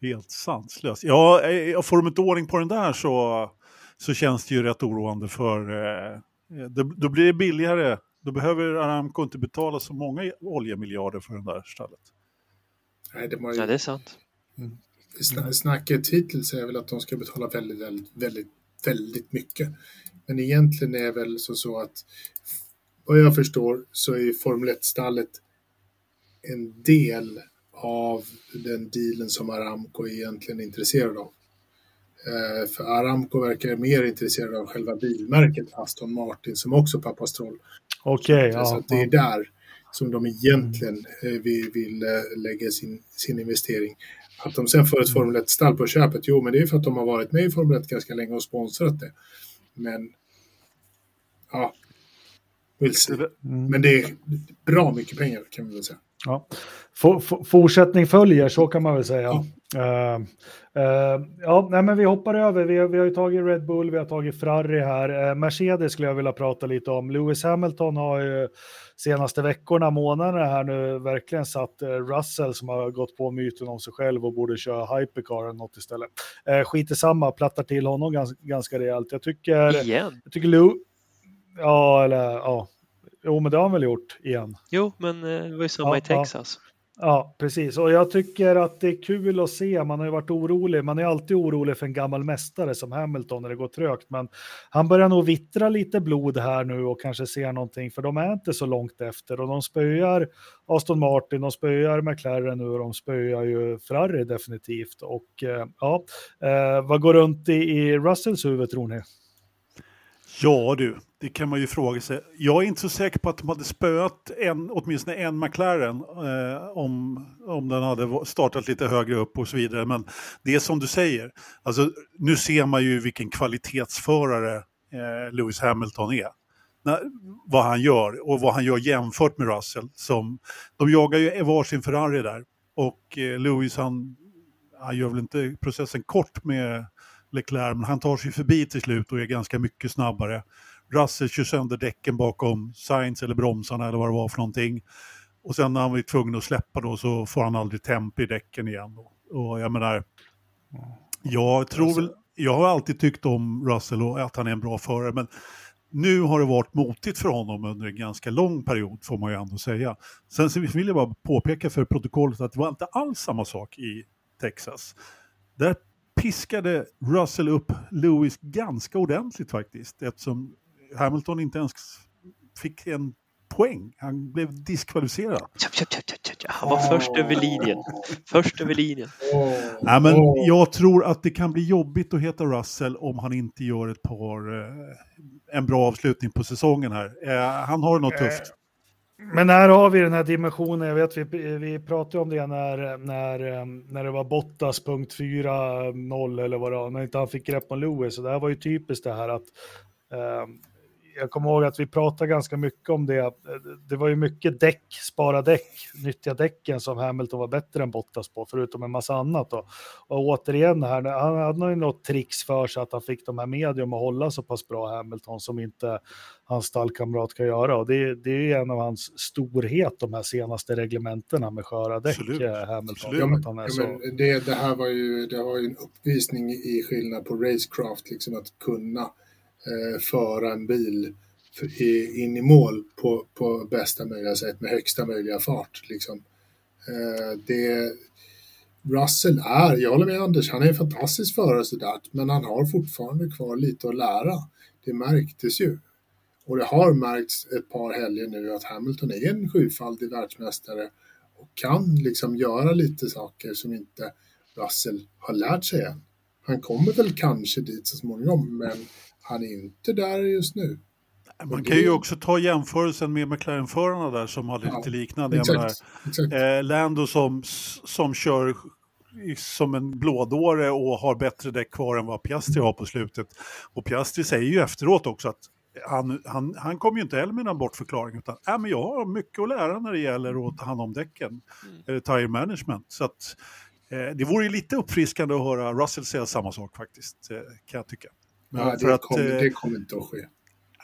[SPEAKER 3] Helt sanslöst. Ja, eh, får de inte ordning på den där så, så känns det ju rätt oroande för eh, då blir det billigare. Då behöver Aramco inte betala så många oljemiljarder för den där stallet.
[SPEAKER 4] Nej, det, ju...
[SPEAKER 2] ja, det är sant.
[SPEAKER 4] Mm. Snacket hittills är väl att de ska betala väldigt, väldigt, väldigt, väldigt mycket. Men egentligen är det väl så, så att vad jag förstår så är Formel 1-stallet en del av den dealen som Aramco egentligen är intresserad av. Eh, för Aramco verkar mer intresserad av själva bilmärket Aston Martin som också pappa Stroll.
[SPEAKER 1] Okej,
[SPEAKER 4] okay, ja. det är där som de egentligen eh, vill, vill eh, lägga sin, sin investering. Att de sen får ett Formel 1-stall på köpet, jo men det är för att de har varit med i Formel 1 ganska länge och sponsrat det. Men ja. Mm. Men det är bra mycket pengar kan vi väl säga.
[SPEAKER 1] Ja. fortsättning följer, så kan man väl säga. Ja. Uh, uh, ja, nej, men vi hoppar över. Vi, vi har ju tagit Red Bull, vi har tagit Ferrari här. Uh, Mercedes skulle jag vilja prata lite om. Lewis Hamilton har ju senaste veckorna, månaderna här nu verkligen satt Russell som har gått på myten om sig själv och borde köra hypercar eller något istället. Uh, skit i samma, plattar till honom ganska, ganska rejält. Jag tycker...
[SPEAKER 2] Igen?
[SPEAKER 1] Jag tycker Lew... Ja, eller ja. Jo, men det har han väl gjort igen.
[SPEAKER 2] Jo, men det var ju samma ja, i Texas.
[SPEAKER 1] Ja. Ja, precis. Och jag tycker att det är kul att se. Man har ju varit orolig. Man är alltid orolig för en gammal mästare som Hamilton när det går trögt. Men han börjar nog vittra lite blod här nu och kanske ser någonting. För de är inte så långt efter. Och de spöar Aston Martin, de spöar McLaren nu och de spöar ju Ferrari definitivt. Och eh, ja, eh, vad går runt i, i Russells huvud tror ni?
[SPEAKER 3] Ja du, det kan man ju fråga sig. Jag är inte så säker på att de hade spöat en, åtminstone en McLaren eh, om, om den hade startat lite högre upp och så vidare. Men det är som du säger, alltså, nu ser man ju vilken kvalitetsförare eh, Lewis Hamilton är. När, vad han gör och vad han gör jämfört med Russell. Som, de jagar ju varsin Ferrari där och eh, Lewis han, han gör väl inte processen kort med Leclerc, men han tar sig förbi till slut och är ganska mycket snabbare. Russell kör sönder däcken bakom Sainz eller bromsarna eller vad det var för någonting. Och sen när han var tvungen att släppa då så får han aldrig temp i däcken igen. Då. Och jag menar, jag tror väl, jag har alltid tyckt om Russell och att han är en bra förare, men nu har det varit motigt för honom under en ganska lång period får man ju ändå säga. Sen vill jag bara påpeka för protokollet att det var inte alls samma sak i Texas. Där piskade Russell upp Lewis ganska ordentligt faktiskt eftersom Hamilton inte ens fick en poäng. Han blev diskvalificerad.
[SPEAKER 2] Han var först över linjen. Först över linjen. [laughs]
[SPEAKER 3] Nej, men jag tror att det kan bli jobbigt att heta Russell om han inte gör ett par, eh, en bra avslutning på säsongen här. Eh, han har något tufft.
[SPEAKER 1] Men här har vi den här dimensionen, jag vet vi, vi pratade om det när, när, när det var Bottas punkt 4-0 eller vad det var, när inte han fick grepp om Lewis. Så det här var ju typiskt det här att um, jag kommer ihåg att vi pratade ganska mycket om det. Det var ju mycket däck, spara däck, nyttja däcken som Hamilton var bättre än Bottas på, förutom en massa annat. Då. Och återigen, här, han hade ju något tricks för sig att han fick de här medium att hålla så pass bra Hamilton som inte hans stallkamrat kan göra. Och det, det är en av hans storhet, de här senaste reglementena med sköra däck, Absolut. Eh, Hamilton. Ja, men,
[SPEAKER 4] ja, så... det, det, här var ju, det var ju en uppvisning i skillnad på racecraft, liksom att kunna eh, föra en bil in i mål på, på bästa möjliga sätt med högsta möjliga fart. Liksom. Eh, det, Russell är, jag håller med Anders, han är en fantastisk förare sådär, men han har fortfarande kvar lite att lära. Det märktes ju. Och det har märkts ett par helger nu att Hamilton är en sjufaldig världsmästare och kan liksom göra lite saker som inte Russell har lärt sig än. Han kommer väl kanske dit så småningom, men han är inte där just nu.
[SPEAKER 3] Man kan ju också ta jämförelsen med McLaren-förarna där som hade ja, lite liknande. Exakt, exakt. Eh, Lando som, som kör som en blådåre och har bättre däck kvar än vad Piastri har på slutet. Och Piastri säger ju efteråt också att han, han, han kommer ju inte heller med någon bortförklaring utan äh, men jag har mycket att lära när det gäller att ta hand om däcken, mm. eller tire management. Så att, eh, det vore ju lite uppfriskande att höra Russell säga samma sak faktiskt, eh, kan jag tycka.
[SPEAKER 4] Ja, det, att, kommer, eh, det kommer inte att ske.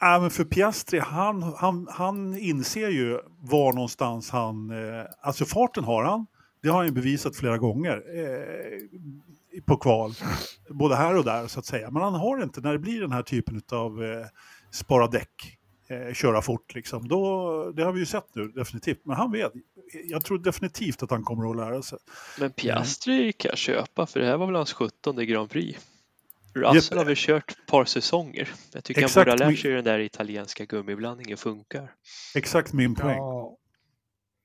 [SPEAKER 3] Ja, men för Piastri, han, han, han inser ju var någonstans han... Eh, alltså farten har han, det har han ju bevisat flera gånger eh, på kval. Både här och där så att säga. Men han har inte, när det blir den här typen av eh, spara däck, eh, köra fort liksom. Då, det har vi ju sett nu definitivt. Men han vet, jag tror definitivt att han kommer att lära sig.
[SPEAKER 2] Men Piastri kan jag köpa för det här var väl hans 17 Grand Prix. Russell har väl kört ett par säsonger. Jag tycker Exakt han borde ha lärt sig hur den där italienska gummiblandningen funkar.
[SPEAKER 3] Exakt min poäng. Ja.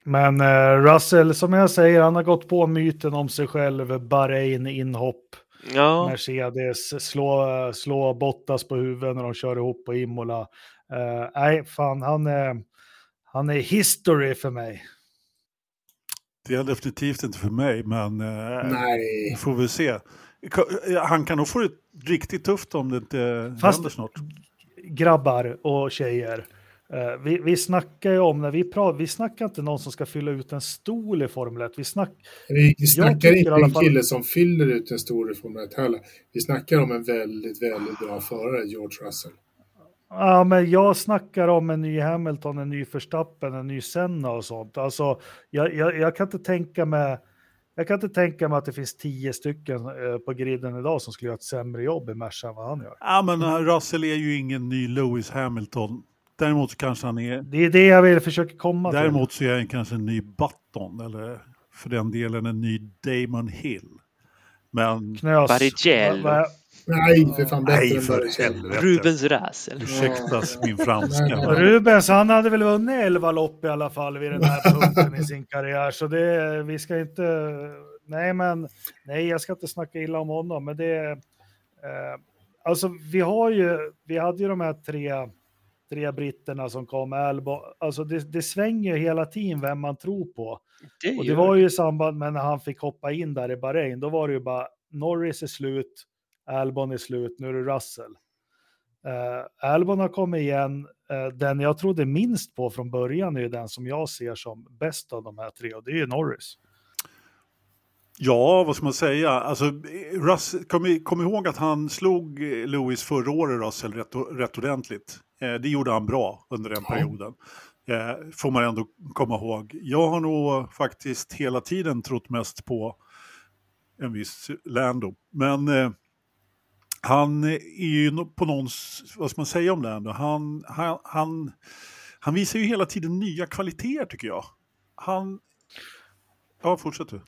[SPEAKER 1] Men uh, Russell, som jag säger, han har gått på myten om sig själv, Bahrain inhopp. Ja. Mercedes, slå, slå Bottas på huvudet när de kör ihop på Imola. Uh, nej, fan, han är, han är history för mig.
[SPEAKER 3] Det är definitivt inte för mig, men uh, Nej. får vi se. Han kan nog få det riktigt tufft om det inte Fast, händer snart.
[SPEAKER 1] Grabbar och tjejer. Uh, vi, vi snackar ju om, när vi pratar, vi snackar inte någon som ska fylla ut en stol i Formel 1. Vi, snack,
[SPEAKER 4] vi, vi snackar inte en kille som fyller ut en stol i Formel 1 heller. Vi snackar om en väldigt, väldigt bra förare, George Russell.
[SPEAKER 1] Ja, men jag snackar om en ny Hamilton, en ny Verstappen, en ny Senna och sånt. Alltså, jag, jag, jag kan inte tänka mig jag kan inte tänka mig att det finns tio stycken eh, på griden idag som skulle göra ett sämre jobb i Merca än vad han gör.
[SPEAKER 3] Ja, men eh, Russell är ju ingen ny Lewis Hamilton. Däremot så kanske han är...
[SPEAKER 1] Det är det jag vill försöka komma
[SPEAKER 3] till. Däremot så är han kanske en ny Button, eller för den delen en ny Damon Hill. Men...
[SPEAKER 2] Knös. Barrichello.
[SPEAKER 4] Nej, för fan bättre Nej,
[SPEAKER 3] för helvete.
[SPEAKER 2] Rubens Rassel.
[SPEAKER 3] Ursäkta min franska.
[SPEAKER 1] Rubens, han hade väl vunnit elva lopp i alla fall vid den här [laughs] punkten i sin karriär, så det, vi ska inte... Nej, men nej, jag ska inte snacka illa om honom, men det... Eh, alltså vi har ju, vi hade ju de här tre, tre britterna som kom, Albo, alltså det, det svänger hela tiden vem man tror på.
[SPEAKER 2] Det
[SPEAKER 1] Och det var ju i samband med när han fick hoppa in där i Bahrain, då var det ju bara Norris är slut, Albon är slut, nu är det Russell. Uh, Albon har kommit igen, Eh, den jag trodde minst på från början är den som jag ser som bäst av de här tre och det är ju Norris.
[SPEAKER 3] Ja, vad ska man säga? Alltså, Russ, kom, kom ihåg att han slog Lewis förra året, Russell, rätt, rätt ordentligt. Eh, det gjorde han bra under den
[SPEAKER 4] Ja.
[SPEAKER 3] perioden. Eh, får man ändå komma ihåg. Jag har nog faktiskt hela tiden trott mest på en viss Lando. Men eh, han är ju på någons, vad ska man säga om Lando? Han, han, han, han visar ju hela tiden nya kvaliteter tycker jag. Han... Ja, fortsätt du.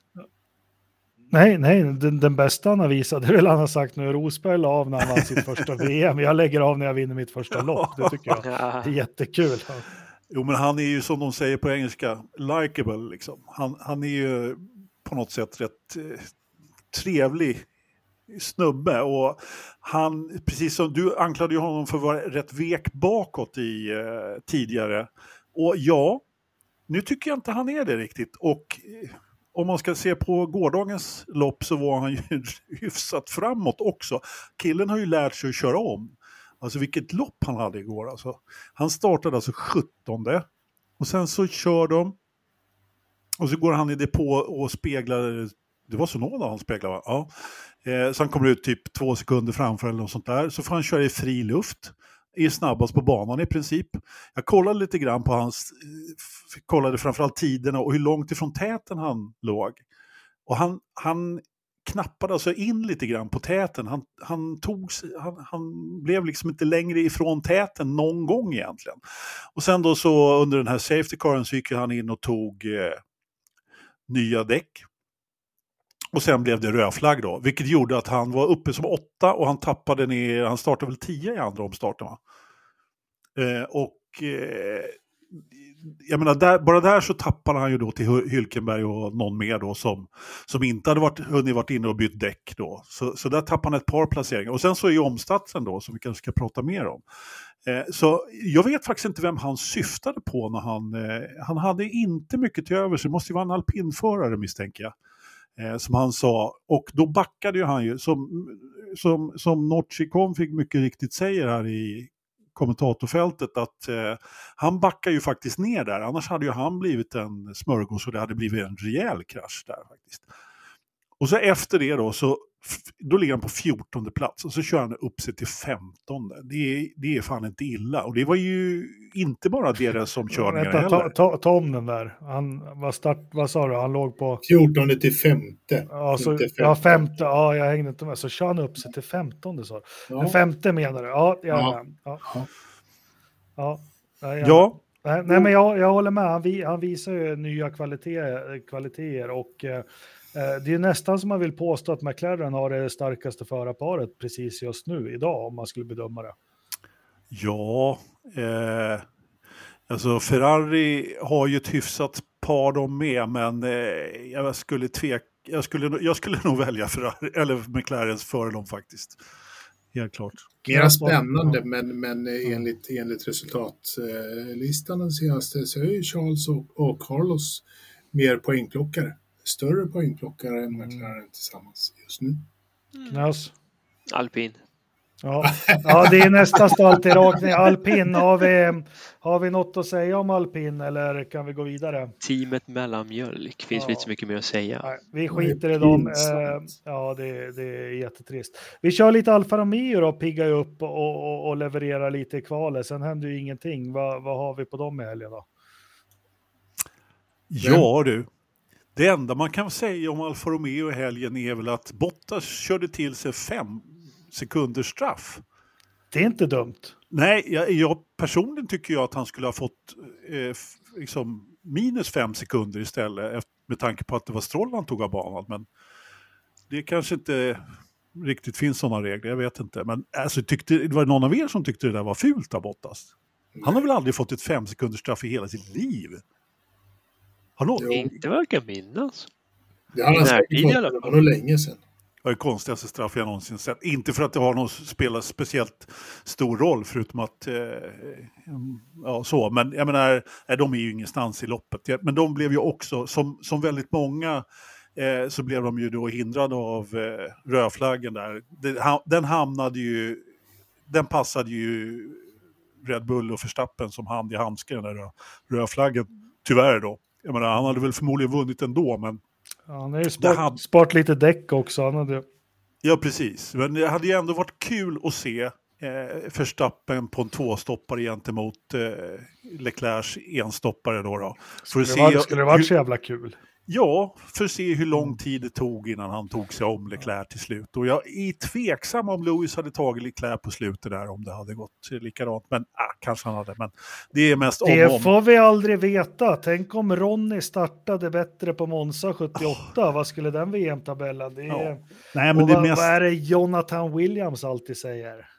[SPEAKER 1] Nej, nej, den, den bästa han har visat, det är väl han har sagt nu, Rosberg la av när han vann sitt första [laughs] VM, jag lägger av när jag vinner mitt första lopp, det tycker jag
[SPEAKER 2] Ja,
[SPEAKER 1] är jättekul.
[SPEAKER 3] Jo, men han är ju som de säger på engelska, likable liksom. Han, han är ju på något sätt rätt eh, trevlig snubbe och han, precis som du anklagade ju honom för att vara rätt vek bakåt i eh, tidigare. Och ja, nu tycker jag inte han är det riktigt. Och eh, om man ska se på gårdagens lopp så var han ju [laughs] hyfsat framåt också. Killen har ju lärt sig att köra om. Alltså vilket lopp han hade igår alltså. Han startade alltså 17 och sen så kör de och så går han i depå och speglar, det var Sonoda han speglade va? Ja. Eh, så han kommer ut typ två sekunder framför eller något sånt där. Så får han köra i fri luft. Är snabbast på banan i princip. Jag kollade lite grann på hans, eh, kollade framförallt tiderna och hur långt ifrån täten han låg. Och han, han knappade alltså in lite grann på täten. Han, han, tog, han, han blev liksom inte längre ifrån täten någon gång egentligen. Och sen då så under den här safety caren så gick han in och tog eh, nya däck. Och sen blev det rödflagg då, vilket gjorde att han var uppe som åtta och han tappade ner, han startade väl tio i andra omstarten va? Eh, och eh, jag menar, där, bara där så tappade han ju då till Hylkenberg och någon mer då som, som inte hade varit, hunnit varit inne och bytt däck då. Så, så där tappade han ett par placeringar. Och sen så är ju omstatsen då, som vi kanske ska prata mer om. Eh, så jag vet faktiskt inte vem han syftade på när han, eh, han hade inte mycket till över sig, det måste ju vara en alpinförare misstänker jag. Eh, som han sa, och då backade ju han ju, som, som, som Notchikon fick mycket riktigt säger här i kommentatorfältet, att eh, han backar ju faktiskt ner där, annars hade ju han blivit en smörgås och det hade blivit en rejäl krasch där faktiskt. Och så efter det då, så då ligger han på 14 plats och så kör han upp sig till 15. Det är, det är fan inte illa. Och det var ju inte bara deras som körningar
[SPEAKER 1] Vänta, ta,
[SPEAKER 3] heller.
[SPEAKER 1] ta, ta om den där. Han var start, vad sa du, han låg på,
[SPEAKER 4] 14 till femte.
[SPEAKER 1] ja, så,
[SPEAKER 4] Inte
[SPEAKER 1] ja
[SPEAKER 4] femte.
[SPEAKER 1] ja jag hängde inte med, så kör han upp sig till femtonde sa du. Den
[SPEAKER 4] Ja.
[SPEAKER 1] femte menar du? Ja, ja,
[SPEAKER 4] Ja.
[SPEAKER 1] ja.
[SPEAKER 4] Ja.
[SPEAKER 1] ja. ja, Nej, men jag, jag håller med. Han, vi, han visar ju nya kvaliteter, kvaliteter och eh, det är nästan som man vill påstå att McLaren har det starkaste förarparet precis just nu, idag, om man skulle bedöma det.
[SPEAKER 3] Ja, eh, alltså Ferrari har ju ett hyfsat par de med, men eh, jag skulle tveka. Jag skulle, nog- jag skulle [laughs] nog välja Ferrari, eller McLarens före dem faktiskt. Helt klart.
[SPEAKER 4] Mera spännande, men, men eh, enligt, enligt resultatlistan den senaste så är ju Charles och, och Carlos mer poängplockare. Större poängplockare än McLaren tillsammans just nu.
[SPEAKER 1] Knas.
[SPEAKER 2] Alpin.
[SPEAKER 1] Ja. ja, det är nästan alltid rakt ner. Alpin, har vi, har vi något att säga om alpin eller kan vi gå vidare?
[SPEAKER 2] Teamet mellanmjölk. Finns
[SPEAKER 1] Ja.
[SPEAKER 2] inte så mycket mer att säga.
[SPEAKER 1] Nej, vi skiter i dem.
[SPEAKER 4] pinsamt.
[SPEAKER 1] Eh, ja, det, det är jättetrist. Vi kör lite Alfa Romeo då, piggar upp och, och, och levererar lite i kvalet. Sen händer ju ingenting. Vad, vad har vi på dem i helgen då?
[SPEAKER 3] Ja du. Det enda man kan säga om Alfa Romeo i helgen är väl att Bottas körde till sig fem sekunders straff.
[SPEAKER 1] Det är inte dumt.
[SPEAKER 3] Nej, jag, jag personligen tycker jag att han skulle ha fått eh, liksom minus fem sekunder istället med tanke på att det var Stroll han tog av banan. Men det kanske inte riktigt finns sådana regler, jag vet inte. Men alltså, tyckte, det var någon av er som tyckte det där var fult av Bottas? Han har väl aldrig fått ett fem sekunders straff i hela sitt liv? Har någon?
[SPEAKER 4] Jo.
[SPEAKER 2] Inte kan minnas.
[SPEAKER 4] Det har han säkert fått, det var nog länge sedan.
[SPEAKER 3] var det konstigaste straff jag någonsin sett. Inte för att det har någon spelat speciellt stor roll, förutom att... Eh, ja, så. Men jag menar, de är ju ingenstans i loppet. Men de blev ju också, som, som väldigt många, eh, så blev de ju då hindrade av eh, rödflaggen där. Den hamnade ju... Den passade ju Red Bull och Verstappen som hand i handske, den där rödflaggen. Tyvärr då. Jag menar, han hade väl förmodligen vunnit ändå, men...
[SPEAKER 1] Ja, han har ju spart, hade... spart lite däck också. Han hade...
[SPEAKER 3] Ja, precis. Men det hade ju ändå varit kul att se eh, Verstappen på en tvåstoppare gentemot eh, Leclercs enstoppare. Då, då.
[SPEAKER 1] För skulle, det var, skulle det varit så jävla kul?
[SPEAKER 3] Ja, för att se hur lång tid det tog innan han tog sig om Leclerc till slut. Och jag är tveksam om Lewis hade tagit Leclerc på slutet där, om det hade gått likadant. Men ah, kanske han hade. Men det är mest om
[SPEAKER 1] Det får vi aldrig veta. Tänk om Ronny startade bättre på Monza 78. Oh. Vad skulle den VM-tabellen? Det är... Ja. Nej, men det vad, mest... vad är det Jonathan Williams alltid säger?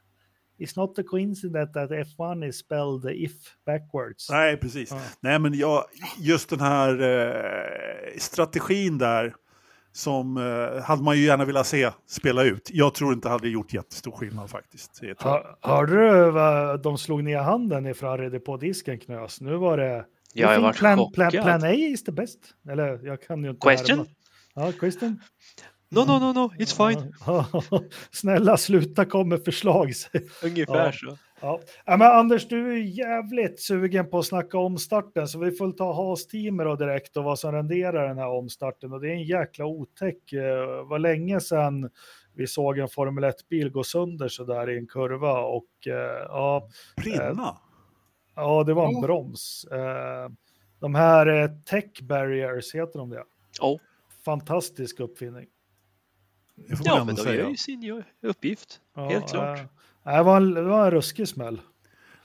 [SPEAKER 1] It's not a coincidence that F1 is spelled if backwards.
[SPEAKER 3] Nej, precis. Ja. Nej, men jag, just den här eh, strategin där som eh, hade man ju gärna velat se spela ut. Jag tror inte hade gjort jättestor skillnad faktiskt.
[SPEAKER 1] hörde du vad de slog ner handen i Ferrari på disken knös? Nu var det...
[SPEAKER 2] Ja, jag var
[SPEAKER 1] plan, plan, plan A is the best. Eller jag kan ju inte...
[SPEAKER 2] Question?
[SPEAKER 1] Ja, question.
[SPEAKER 2] No, no, no, no, it's fine. [laughs]
[SPEAKER 1] Snälla sluta komma med förslag.
[SPEAKER 2] Ungefär ja. så.
[SPEAKER 1] Ja. ja. men Anders, du är jävligt sugen på att snacka om starten så vi får ta Haas-teamer och direkt och vad som renderar den här omstarten och det är en jäkla otäck. Det var länge sedan vi såg en Formel 1-bil gå sönder så där i en kurva och uh, ja.
[SPEAKER 3] Brinna?
[SPEAKER 1] ja, det var en broms. Uh, de här tech barriers, heter de det?
[SPEAKER 2] Ja. Oh.
[SPEAKER 1] Fantastisk uppfinning.
[SPEAKER 2] Ja, men de säga. gör ju sin uppgift, ja, helt klart.
[SPEAKER 1] Äh, det, var en, det var en ruskig smäll.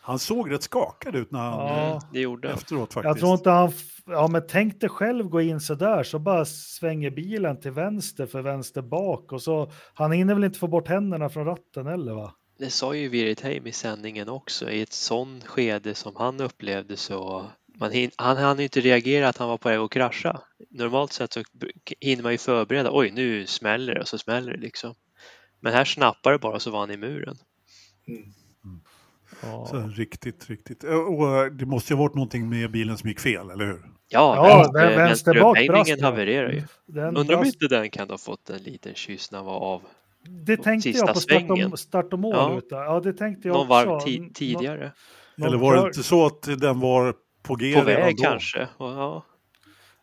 [SPEAKER 3] Han såg rätt skakad ut när han ja,
[SPEAKER 2] det gjorde.
[SPEAKER 3] efteråt faktiskt.
[SPEAKER 1] Jag tror inte han, ja men tänk dig själv gå in så där så bara svänger bilen till vänster för vänster bak och så han hinner väl inte få bort händerna från ratten eller va?
[SPEAKER 2] Det sa ju Viritaim i sändningen också, i ett sånt skede som han upplevde så man hin, han hann inte reagera att han var på väg att krascha. Normalt sett så hinner man ju förbereda, oj nu smäller det och så smäller det liksom. Men här snappar det bara så var han i muren. Mm.
[SPEAKER 3] Mm. Så, riktigt, riktigt. Och det måste ju ha varit någonting med bilen som gick fel, eller hur?
[SPEAKER 2] Ja, ja vänster, vänsterupphängningen havererar ju. Den Undrar om inte den kan ha fått en liten kyss när han var av
[SPEAKER 1] Det tänkte jag på start och, start och mål. Ja. ja, det tänkte jag
[SPEAKER 2] Någon också. varv tidigare.
[SPEAKER 3] Nå eller var det inte så att den var på G
[SPEAKER 2] På väg kanske. Ja.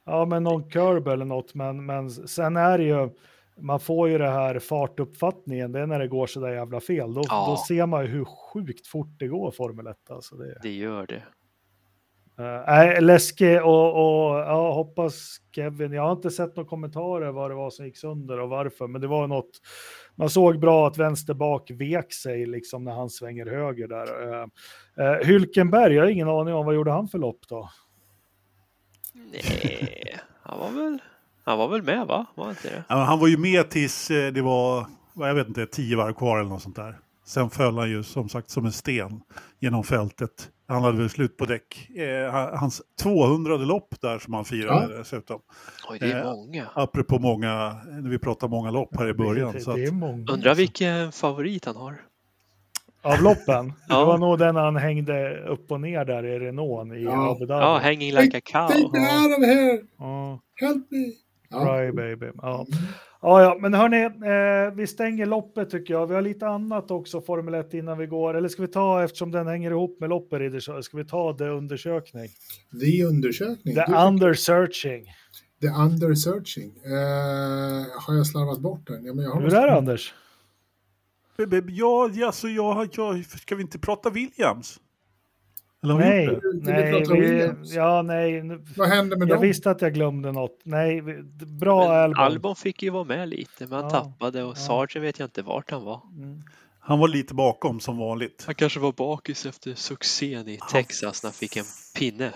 [SPEAKER 1] ja, men någon curb eller något. Men, men sen är det ju, man får ju det här fartuppfattningen, det är när det går så där jävla fel. Då, ja. då ser man ju hur sjukt fort det går Formel 1. Alltså det,
[SPEAKER 2] det gör det.
[SPEAKER 1] Nej, äh, läskig och, och ja, hoppas Kevin. Jag har inte sett några kommentarer vad det var som gick sönder och varför, men det var något. Man såg bra att vänster bak vek sig liksom när han svänger höger där. Uh, uh, Hylkenberg, jag har ingen aning om vad gjorde han för lopp då?
[SPEAKER 2] Nej, han var väl. Han var väl med va? Var inte det?
[SPEAKER 3] Ja, han var ju med tills det var, jag vet inte, tio varv kvar eller något sånt där. Sen föll han ju som sagt som en sten genom fältet. Han hade väl slut på däck. Eh, hans 200 lopp där som han firade ja. dessutom.
[SPEAKER 2] Oj, det är eh, många.
[SPEAKER 3] Apropå många, när vi pratar många lopp här i början. Det,
[SPEAKER 1] det, det är många.
[SPEAKER 2] Undrar vilken favorit han har.
[SPEAKER 1] Av loppen? [laughs] ja. Det var nog den han hängde upp och ner där i Renault i
[SPEAKER 2] ja. Abu Dhabi. Ja, hanging like a cow. Take
[SPEAKER 4] me out of here! Ja. Help me!
[SPEAKER 1] Ja. Right, baby. Ja. Ja, ja, men hörni, eh, vi stänger loppet tycker jag. Vi har lite annat också, Formel 1, innan vi går. Eller ska vi ta, eftersom den hänger ihop med loppet, ska vi ta det undersökning?
[SPEAKER 4] The undersökning?
[SPEAKER 1] The under searching.
[SPEAKER 4] The under searching. Eh, har jag slarvat bort den? Ja, men jag har
[SPEAKER 1] Hur är det, Anders?
[SPEAKER 3] Ja, alltså, jag, jag, ska vi inte prata Williams?
[SPEAKER 1] Eller nej, nej, vi, ja, nej.
[SPEAKER 4] Vad hände med
[SPEAKER 1] jag
[SPEAKER 4] dem?
[SPEAKER 1] Jag visste att jag glömde något. Nej, bra men Albon.
[SPEAKER 2] Albon fick ju vara med lite, men han ja, tappade och ja. Sargent vet jag inte vart han var. Mm.
[SPEAKER 3] Han var lite bakom som vanligt.
[SPEAKER 2] Han kanske var bakis efter succén i Texas när han fick en pinne.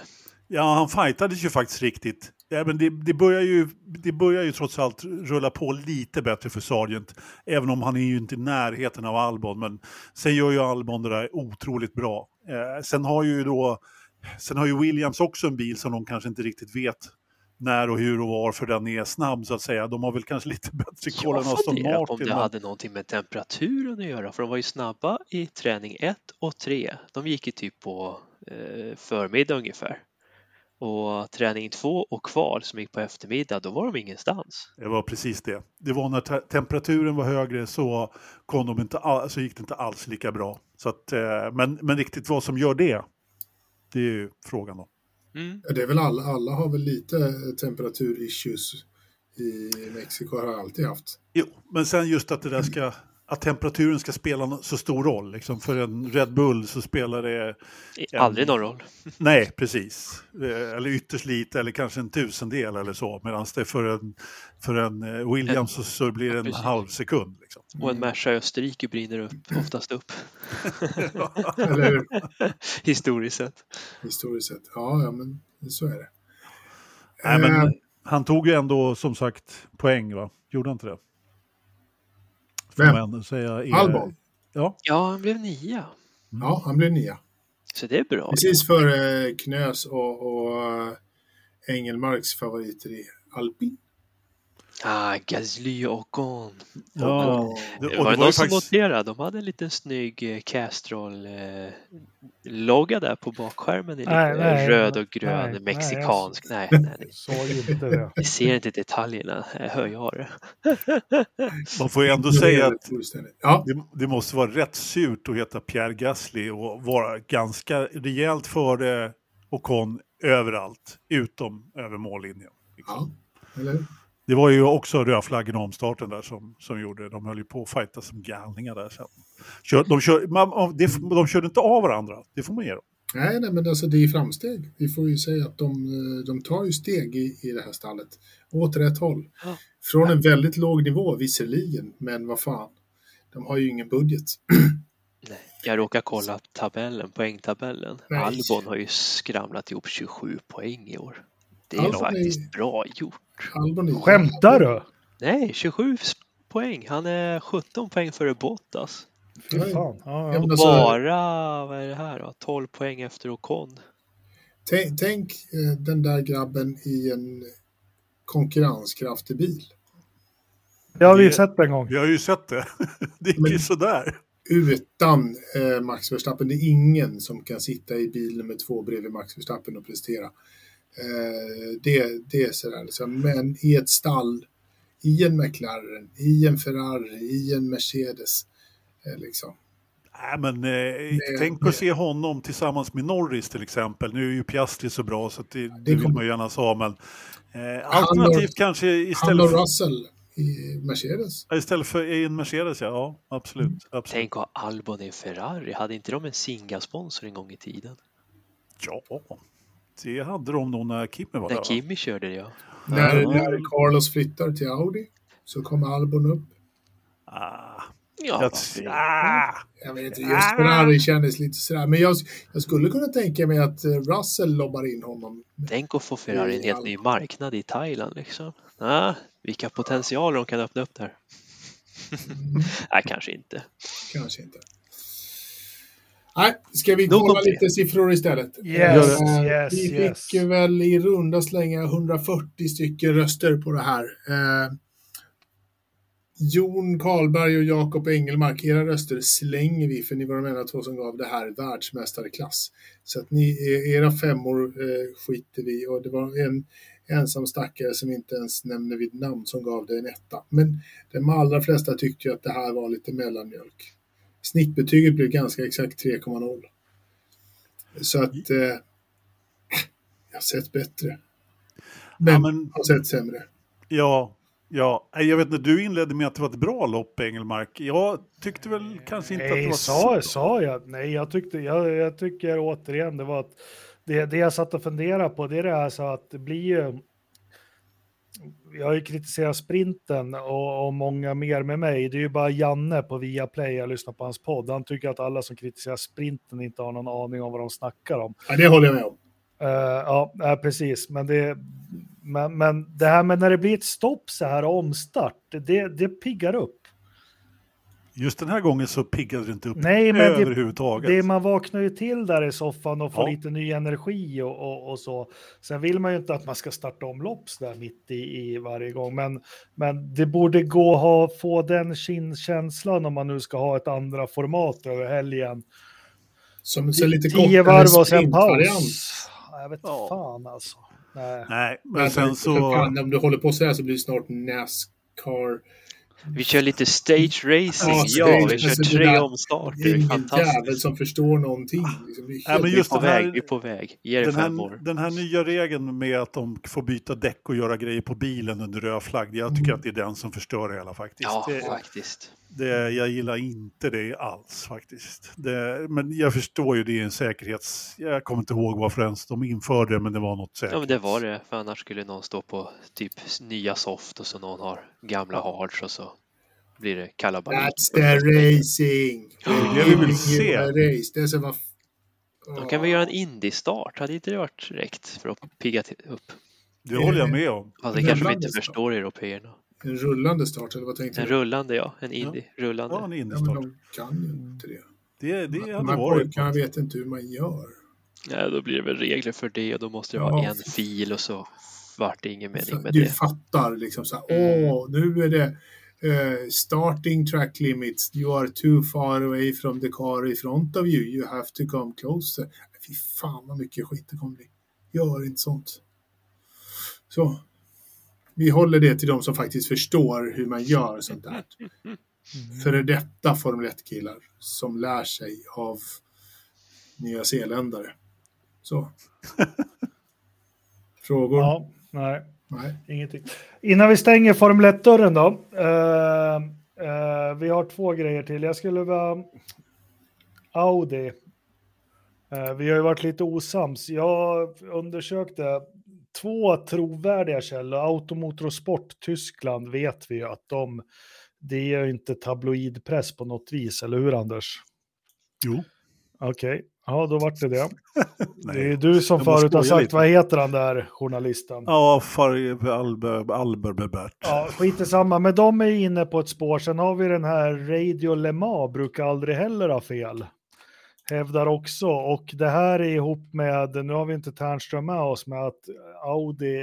[SPEAKER 3] Ja, han fightades ju faktiskt riktigt. Ja, men det, det, börjar ju, det börjar ju trots allt rulla på lite bättre för Sargent. Även om han är ju inte i närheten av Albon. Men sen gör ju Albon det där otroligt bra. Eh, sen har ju då sen har ju Williams också en bil som de kanske inte riktigt vet när och hur och varför den är snabb så att säga. De har väl kanske lite [laughs] bättre koll än
[SPEAKER 2] Jag
[SPEAKER 3] Aston
[SPEAKER 2] funderar på om
[SPEAKER 3] Martin.
[SPEAKER 2] det
[SPEAKER 3] men-
[SPEAKER 2] hade någonting med temperaturen att göra för de var ju snabba i träning 1 och 3. De gick ju typ på eh, förmiddag ungefär. Och träning 2 och kval som gick på eftermiddag, då var de ingenstans.
[SPEAKER 3] Det var precis det. Det var när te- temperaturen var högre så, kom de inte all, så gick det inte alls lika bra. Så att, eh, men, men riktigt vad som gör det, det är ju frågan då.
[SPEAKER 2] Mm.
[SPEAKER 4] Ja, Det är väl alla, alla har väl lite temperaturissues i Mexiko, har alltid haft.
[SPEAKER 3] Jo, men sen just att det där ska, att temperaturen ska spela så stor roll. Liksom för en Red Bull så spelar det,
[SPEAKER 2] I- Aldrig någon roll. [laughs]
[SPEAKER 3] nej precis, Eh, eller ytterst lite eller kanske en tusendel eller så. Medan det för en, för en eh, Williams så, så blir det en
[SPEAKER 2] precis.
[SPEAKER 3] halv sekund. Liksom.
[SPEAKER 2] Och en Merca i Österrike brinner upp, oftast upp. [laughs] [laughs] Historiskt sett.
[SPEAKER 4] historiskt sett. Ja, ja, men så är det.
[SPEAKER 3] Nej, men
[SPEAKER 4] Eh,
[SPEAKER 3] han tog ju ändå som sagt poäng, va? Gjorde han inte det?
[SPEAKER 4] Vem?
[SPEAKER 3] säga. Er-
[SPEAKER 4] Albon?
[SPEAKER 3] Ja,
[SPEAKER 2] Ja, han blev nia.
[SPEAKER 4] Ja, han blev nia.
[SPEAKER 2] Så det är bra.
[SPEAKER 4] Precis före Knös och, och eh, Engelmarks favoriter i Alpin.
[SPEAKER 2] Ah, Gasly och Ocon.
[SPEAKER 3] ja.
[SPEAKER 2] Det
[SPEAKER 3] Det,
[SPEAKER 2] var,
[SPEAKER 3] och
[SPEAKER 2] det
[SPEAKER 3] det var
[SPEAKER 2] någon som
[SPEAKER 3] faktiskt,
[SPEAKER 2] noterade, de hade en liten snygg eh, Castrol-logga där på bakskärmen i
[SPEAKER 1] Nej, nej,
[SPEAKER 2] röd och grön
[SPEAKER 1] nej, nej,
[SPEAKER 2] mexikansk. Nej, nej, nej, [laughs]
[SPEAKER 1] Såg inte det.
[SPEAKER 2] ni ser inte detaljerna, jag hör jag det. [laughs]
[SPEAKER 3] man får ju ändå säga att.
[SPEAKER 4] Ja,
[SPEAKER 3] det, det måste vara rätt surt att heta Pierre Gasly och vara ganska rejält före Ocon överallt, utom över mållinjen. liksom.
[SPEAKER 4] ja, eller?
[SPEAKER 3] Det var ju också rödflaggen och omstarten där som, som gjorde det. De höll ju på att fighta som galningar där sen. Kör, de, kör, man, det, de körde inte av varandra, det får man ge dem.
[SPEAKER 4] Nej, nej, men alltså det är framsteg. Vi får ju säga att de, eh, de tar ju steg i, i det här stallet. Åt rätt håll.
[SPEAKER 2] Ja.
[SPEAKER 4] Från en väldigt låg nivå visserligen, men vad fan. De har ju ingen budget. [clears throat]
[SPEAKER 2] Nej, jag råkar kolla tabellen, poängtabellen.
[SPEAKER 4] Nej.
[SPEAKER 2] Albon har ju skramlat ihop 27 poäng i år. Det är
[SPEAKER 4] Albon är-
[SPEAKER 2] faktiskt bra gjort.
[SPEAKER 4] Albon
[SPEAKER 1] Skämtar du?
[SPEAKER 2] Nej, 27 poäng. Han är 17 poäng före Bottas.
[SPEAKER 1] Fy fan. Ja,
[SPEAKER 4] Ja, alltså,
[SPEAKER 2] Bara, vad är det här då? 12 poäng efter Ocon.
[SPEAKER 4] tänk, tänk eh, den där grabben i en konkurrenskraftig bil.
[SPEAKER 1] Det har vi
[SPEAKER 3] Det-
[SPEAKER 1] sett en gång.
[SPEAKER 3] Vi har ju sett det. [laughs] Det gick ju sådär.
[SPEAKER 4] Utan eh, Max Verstappen. Det är ingen som kan sitta i bil nummer två bredvid Max Verstappen och prestera. Eh, det, det är sådär liksom. Men i ett stall, i en McLaren, i en Ferrari, i en Mercedes. Eh, liksom.
[SPEAKER 3] Nej, men eh, tänk att se honom tillsammans med Norris till exempel. Nu är ju Piastri så bra så att det, det vill
[SPEAKER 4] kommer-
[SPEAKER 3] man ju gärna ha. Men eh,
[SPEAKER 4] Han
[SPEAKER 3] alternativt
[SPEAKER 4] och-
[SPEAKER 3] kanske
[SPEAKER 4] Han
[SPEAKER 3] istället
[SPEAKER 4] och
[SPEAKER 3] för,
[SPEAKER 4] Russell i Mercedes.
[SPEAKER 3] istället för i en Mercedes, ja. ja absolut. absolut.
[SPEAKER 2] Tänk att ha Albon i Ferrari. Hade inte de en Singa-sponsor en gång i tiden?
[SPEAKER 3] Ja, det hade de nog när Kimi var där.
[SPEAKER 2] När? Kimi körde det ja.
[SPEAKER 4] När,
[SPEAKER 3] Ja.
[SPEAKER 4] när Carlos flyttar till Audi så kommer Albon upp.
[SPEAKER 3] Ah,
[SPEAKER 2] Ja,
[SPEAKER 3] jag, ah,
[SPEAKER 4] Jag vet inte, just Ferrari kändes lite sådär. Men jag, jag skulle kunna tänka mig att eh, Russell lobbar in honom.
[SPEAKER 2] Tänk att få Ferrari en helt ny marknad i Thailand liksom. Ah, vilka potentialer de kan öppna upp där. [laughs] Nej, kanske inte.
[SPEAKER 4] Kanske inte. Nej, ska vi kolla lite siffror istället?
[SPEAKER 1] Yes,
[SPEAKER 4] Eh,
[SPEAKER 1] yes,
[SPEAKER 4] vi
[SPEAKER 1] yes.
[SPEAKER 4] fick väl i runda slänga 140 stycken röster på det här. Eh, Jon Karlberg och Jakob Engelmark, era röster slänger vi för ni var de enda två som gav det här världsmästarklass. Så att ni, era femmor eh, skiter vi och det var en ensam stackare som inte ens nämner vid namn som gav det en etta. Men de allra flesta tyckte ju att det här var lite mellanmjölk. Snittbetyget blev ganska exakt 3,0. Så att eh, [clears throat] jag har sett bättre. Men,
[SPEAKER 3] ja, men,
[SPEAKER 4] har sett sämre.
[SPEAKER 3] ja, ja. Nej, Jag vet inte, du inledde med att det var ett bra lopp, Engelmark. Jag tyckte väl kanske inte att det
[SPEAKER 1] Nej,
[SPEAKER 3] var
[SPEAKER 1] sa,
[SPEAKER 3] så.
[SPEAKER 1] sa jag? Nej, jag, tyckte, jag, jag tycker återigen det var att det, det jag satt och funderade på det är det här så att det blir ju jag har ju kritiserat sprinten och, och många mer med mig. Det är ju bara Janne på Viaplay, jag lyssnar på hans podd. Han tycker att alla som kritiserar sprinten inte har någon aning om vad de snackar om.
[SPEAKER 4] Ja, det håller jag med om.
[SPEAKER 1] Eh, ja, precis. Men det, men, men det här med när det blir ett stopp så här omstart, det, det piggar upp.
[SPEAKER 3] Just den här gången så piggade det inte upp
[SPEAKER 1] Nej, men det-
[SPEAKER 3] överhuvudtaget.
[SPEAKER 1] Det, man vaknar ju till där i soffan och får
[SPEAKER 3] Ja.
[SPEAKER 1] lite ny energi och, och, och så. Sen vill man ju inte att man ska starta om lopps där mitt i, i varje gång, men, men det borde gå att ha, få den känslan om man nu ska ha ett andra format över helgen.
[SPEAKER 4] Som så lite
[SPEAKER 1] Tio varv och sen paus. Jag vet
[SPEAKER 3] Ja.
[SPEAKER 1] fan alltså. Nej.
[SPEAKER 3] Nej, men
[SPEAKER 4] Men
[SPEAKER 3] sen så...
[SPEAKER 4] fan, om du håller på så här så blir det snart Nascar.
[SPEAKER 2] Vi kör lite stage racing.
[SPEAKER 4] Ja,
[SPEAKER 2] Ja,
[SPEAKER 4] stage-
[SPEAKER 2] vi kör
[SPEAKER 4] alltså
[SPEAKER 2] tre
[SPEAKER 4] där- Det är
[SPEAKER 2] omstarter.
[SPEAKER 4] ingen jävel som förstår någonting. Liksom, är
[SPEAKER 3] Ja, men
[SPEAKER 2] Vi är
[SPEAKER 3] just
[SPEAKER 2] på
[SPEAKER 3] den här-
[SPEAKER 2] väg. Vi är på väg. Ge det
[SPEAKER 3] Den
[SPEAKER 2] fem
[SPEAKER 3] här,
[SPEAKER 2] år.
[SPEAKER 3] den här nya regeln med att de får byta däck och göra grejer på bilen under röd flagg, jag tycker att det är den som förstör det hela faktiskt.
[SPEAKER 2] Ja,
[SPEAKER 3] det,
[SPEAKER 2] faktiskt.
[SPEAKER 3] Det, jag gillar inte det alls faktiskt. Det, men jag förstår ju det är en säkerhets... Jag kommer inte ihåg varför ens de införde det, men det var något säkert.
[SPEAKER 2] Ja, men det var det. För annars skulle någon stå på typ nya soft och så någon har gamla hards och så blir det kalabalik.
[SPEAKER 4] That's the racing!
[SPEAKER 3] Det är det vi vill se.
[SPEAKER 4] Race. Det är så vad...
[SPEAKER 2] Då kan vi göra en indie-start. Hade inte det varit direkt för att pigga upp?
[SPEAKER 3] Det håller jag med om.
[SPEAKER 2] Fast det kanske vi inte förstår européerna.
[SPEAKER 4] En rullande start, eller vad tänkte
[SPEAKER 2] En
[SPEAKER 4] du?
[SPEAKER 2] rullande, ja. En indie. Rullande.
[SPEAKER 3] Ja, en
[SPEAKER 4] Ja, men de kan ju inte det.
[SPEAKER 3] Det, det
[SPEAKER 4] De
[SPEAKER 3] hade
[SPEAKER 4] här
[SPEAKER 3] varit...
[SPEAKER 4] pojkarna vet inte hur man gör.
[SPEAKER 2] Nej, då blir det väl regler för det och då måste det
[SPEAKER 4] Ja.
[SPEAKER 2] vara en fil och så vart det ingen mening med
[SPEAKER 4] du
[SPEAKER 2] det.
[SPEAKER 4] fattar liksom så här,
[SPEAKER 2] Mm.
[SPEAKER 4] åh, nu är det eh, starting track limits. You are too far away from the car in front of you. You have to come closer. Fy fan vad mycket skit det kommer bli. Gör inte sånt. Så. Vi håller det till de som faktiskt förstår hur man gör sånt där. Före detta Formel 1-killar som lär sig av nya zeeländare. Så. [laughs] Frågor?
[SPEAKER 1] Ja, nej.
[SPEAKER 4] Nej.
[SPEAKER 1] Ingenting. Innan vi stänger Formel 1-dörren då. eh, eh, vi har två grejer till. Jag skulle vilja... Audi. Eh, vi har ju varit lite osams. Jag undersökte två trovärdiga källor. Automotorsport Tyskland vet vi ju att de... Det är ju inte tabloidpress på något vis, eller hur Anders?
[SPEAKER 3] Jo.
[SPEAKER 1] Okej, ja då vart det det. [laughs] Det är
[SPEAKER 3] Nej.
[SPEAKER 1] du som förut har sagt,
[SPEAKER 3] lite.
[SPEAKER 1] vad heter han där journalisten?
[SPEAKER 3] Ja, Alber, Alberbert.
[SPEAKER 1] Ja, skit i samma. Men de är inne på ett spår. Sen har vi den här Radio Le Mans, brukar aldrig heller ha fel. Hävdar också. Och det här är ihop med, nu har vi inte Ternström med oss, med att Audi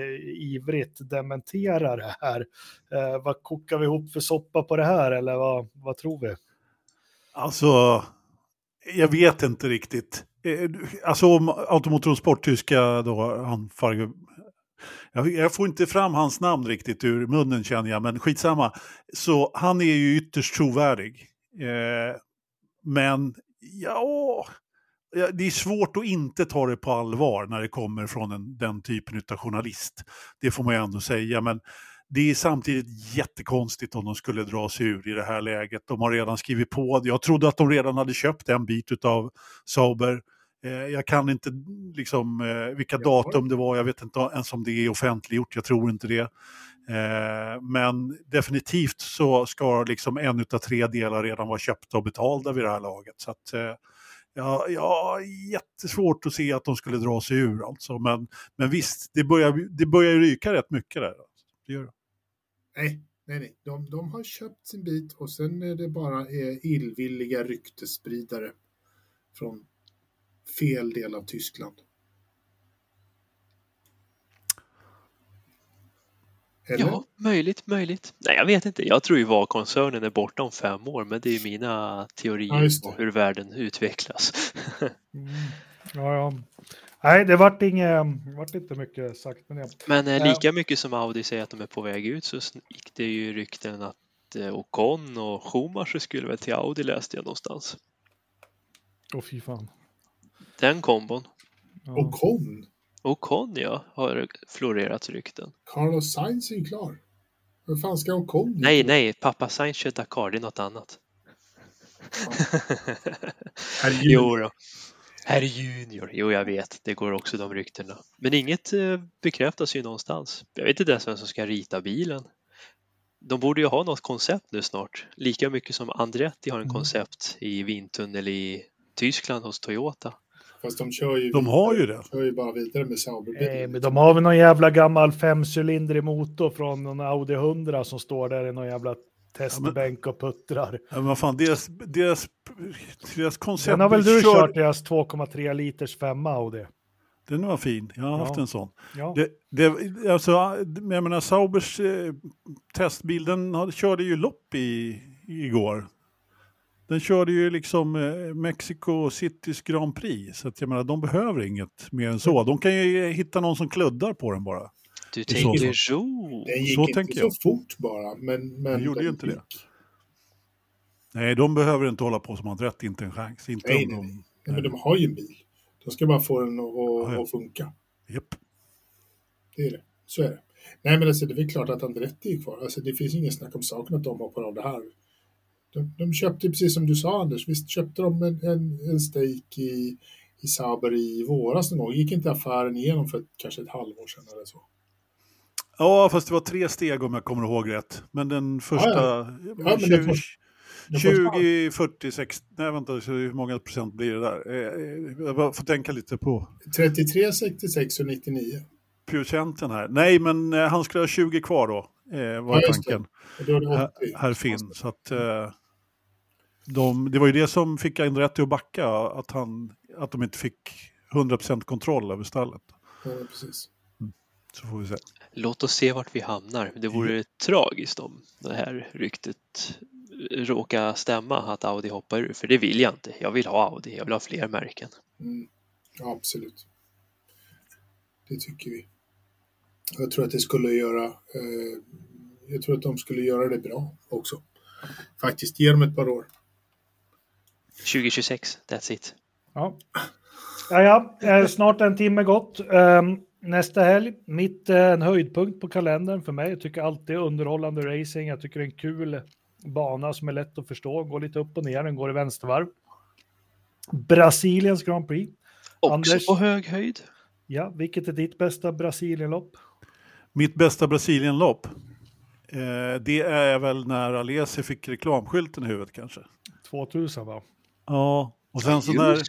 [SPEAKER 1] ivrigt dementerar det här. Eh, vad kokar vi ihop för soppa på det här eller vad, vad tror vi?
[SPEAKER 3] Alltså, jag vet inte riktigt. Eh, alltså om Automotorsport tyska då, han Farge, jag, jag får inte fram hans namn riktigt ur munnen känner jag, men skitsamma. Så han är ju ytterst trovärdig. Eh, men ja, det är svårt att inte ta det på allvar när det kommer från en, den typen av journalist. Det får man ju ändå säga, men det är samtidigt jättekonstigt om de skulle dra sig ur i det här läget. De har redan skrivit på. Jag trodde att de redan hade köpt en bit av Sauber. Eh, jag kan inte liksom eh, vilka datum det var. Jag vet inte ens om det är offentliggjort. Jag tror inte det. Eh, men definitivt så ska liksom en av tre delar redan vara köpta och betalda vid det här laget. Så att, eh, Ja, ja, jättesvårt att se att de skulle dra sig ur alltså. Men, men visst, det börjar, det börjar ryka rätt mycket där. Alltså. Det gör det.
[SPEAKER 4] Nej, nej, nej. De, de har köpt sin bit och sen är det bara eh, illvilliga ryktesspridare från fel del av Tyskland. Eller?
[SPEAKER 2] Ja, möjligt, möjligt. Nej, jag vet inte. Jag tror ju VA-koncernen är borta om fem år, men det är ju mina
[SPEAKER 4] Ja,
[SPEAKER 2] teorier
[SPEAKER 4] det.
[SPEAKER 2] på hur världen utvecklas. [laughs]
[SPEAKER 1] Mm. Ja, ja. Nej, det vart, inget, vart inte mycket sagt med det.
[SPEAKER 2] Men eh,
[SPEAKER 1] Ja.
[SPEAKER 2] lika mycket som Audi säger att de är på väg ut så gick det ju rykten att eh, Ocon och Schumacher skulle väl till Audi läste jag någonstans.
[SPEAKER 1] Åh fy fan.
[SPEAKER 2] Den kombon.
[SPEAKER 1] Ja.
[SPEAKER 4] Och Con.
[SPEAKER 2] Ocon ja, har florerat rykten.
[SPEAKER 4] Carlos Sainz är klar. Vad fan ska Ocon?
[SPEAKER 2] Nej, nej, pappa Sainz kör Dakar, det är något annat. [laughs]
[SPEAKER 4] Herregud.
[SPEAKER 2] jo då. Herr Junior, jo jag vet, det går också de ryktena. Men inget eh, bekräftas ju någonstans. Jag vet inte ens vem som ska rita bilen. De borde ju ha något koncept nu snart. Lika mycket som Andretti har en
[SPEAKER 1] Mm.
[SPEAKER 2] koncept i vindtunnel i Tyskland hos Toyota.
[SPEAKER 4] Fast de kör ju,
[SPEAKER 3] De har ju det.
[SPEAKER 4] de kör ju bara vidare med Sauberbilen.
[SPEAKER 1] Nej, men de har väl någon jävla gammal femcylindrig motor från någon Audi 100 som står där i någon jävla testbänk och puttrar.
[SPEAKER 3] Ja, men vad fan, deras, deras, deras koncept...
[SPEAKER 1] Sen har väl du
[SPEAKER 3] kör-
[SPEAKER 1] kört deras 2,3 liters femma Audi?
[SPEAKER 3] Den var fin, jag har haft
[SPEAKER 1] Ja.
[SPEAKER 3] en sån.
[SPEAKER 1] Ja.
[SPEAKER 3] Det, det, alltså, jag menar, Saubers eh, testbil, den hade- körde ju lopp i, igår. Den körde ju liksom eh, Mexico Citys Grand Prix, så att jag menar, de behöver inget mer än så. De kan ju hitta någon som kluddar på den bara.
[SPEAKER 2] Du
[SPEAKER 3] så
[SPEAKER 2] tänker
[SPEAKER 3] fall.
[SPEAKER 2] så.
[SPEAKER 4] Den gick
[SPEAKER 3] Så
[SPEAKER 4] inte
[SPEAKER 3] tänker
[SPEAKER 4] så fort bara, men... men
[SPEAKER 3] Den gjorde ju inte det.
[SPEAKER 4] gick.
[SPEAKER 3] Nej, de behöver inte hålla på som Andretti, inte en chans. Inte
[SPEAKER 4] Nej,
[SPEAKER 3] om
[SPEAKER 4] nej,
[SPEAKER 3] de...
[SPEAKER 4] nej. Nej, men de har ju en bil. De ska bara få den att,
[SPEAKER 3] Ja, ja.
[SPEAKER 4] att funka.
[SPEAKER 3] Japp.
[SPEAKER 4] Det är det. Så är det. Nej, men alltså, det är väl klart att Andretti är kvar. Alltså, det finns ingen snack om saken att de hoppar av det här. De, de köpte, precis som du sa Anders, visst köpte de en, en, en stake i, i Sauber i våras någon gång. Gick inte affären igenom för ett, kanske ett halvår sedan eller så?
[SPEAKER 3] Ja, fast det var tre steg om jag kommer ihåg rätt. Men den första...
[SPEAKER 4] Ja, men det
[SPEAKER 3] 20,
[SPEAKER 4] får- det får-
[SPEAKER 3] 20, 40, 60... Nej, vänta, så hur många procent blir det där? Eh, eh, Jag får tänka lite på
[SPEAKER 4] 33, 66 och 99.
[SPEAKER 3] procenten här. Nej, men eh, han skulle ha 20 kvar då, var
[SPEAKER 4] Ja, det.
[SPEAKER 3] tanken.
[SPEAKER 4] Är det 80.
[SPEAKER 3] Här, här finns. Så att, de, det var ju det som fick Andretti att backa, att, han, att de inte fick 100% kontroll över stallet.
[SPEAKER 4] Ja, precis.
[SPEAKER 3] Så får vi se.
[SPEAKER 2] Låt oss se vart vi hamnar. Det vore tragiskt om det här ryktet råkar stämma att Audi hoppar ur, för det vill jag inte. Jag vill ha Audi, jag vill ha fler märken.
[SPEAKER 4] Mm. Ja, absolut. Det tycker vi. Jag tror att det skulle göra... Eh, jag tror att de skulle göra det bra också. Faktiskt, ge dem ett par år.
[SPEAKER 2] 2026, that's it.
[SPEAKER 1] Ja. Ja, ja, eh, snart en timme gått. Ehm, nästa helg, mitt eh, en höjdpunkt på kalendern för mig. Jag tycker alltid underhållande racing. Jag tycker det är en kul bana som är lätt att förstå. Går lite upp och ner, den går i vänstervarv. Brasiliens Grand Prix.
[SPEAKER 2] Också
[SPEAKER 1] Anders?
[SPEAKER 2] på hög höjd.
[SPEAKER 1] Ja, vilket är ditt bästa Brasilienlopp?
[SPEAKER 3] Mitt bästa Brasilienlopp, eh, det är väl när Alesi fick reklamskylten i huvudet kanske.
[SPEAKER 1] 2000 va?
[SPEAKER 3] Ja, och sen så när,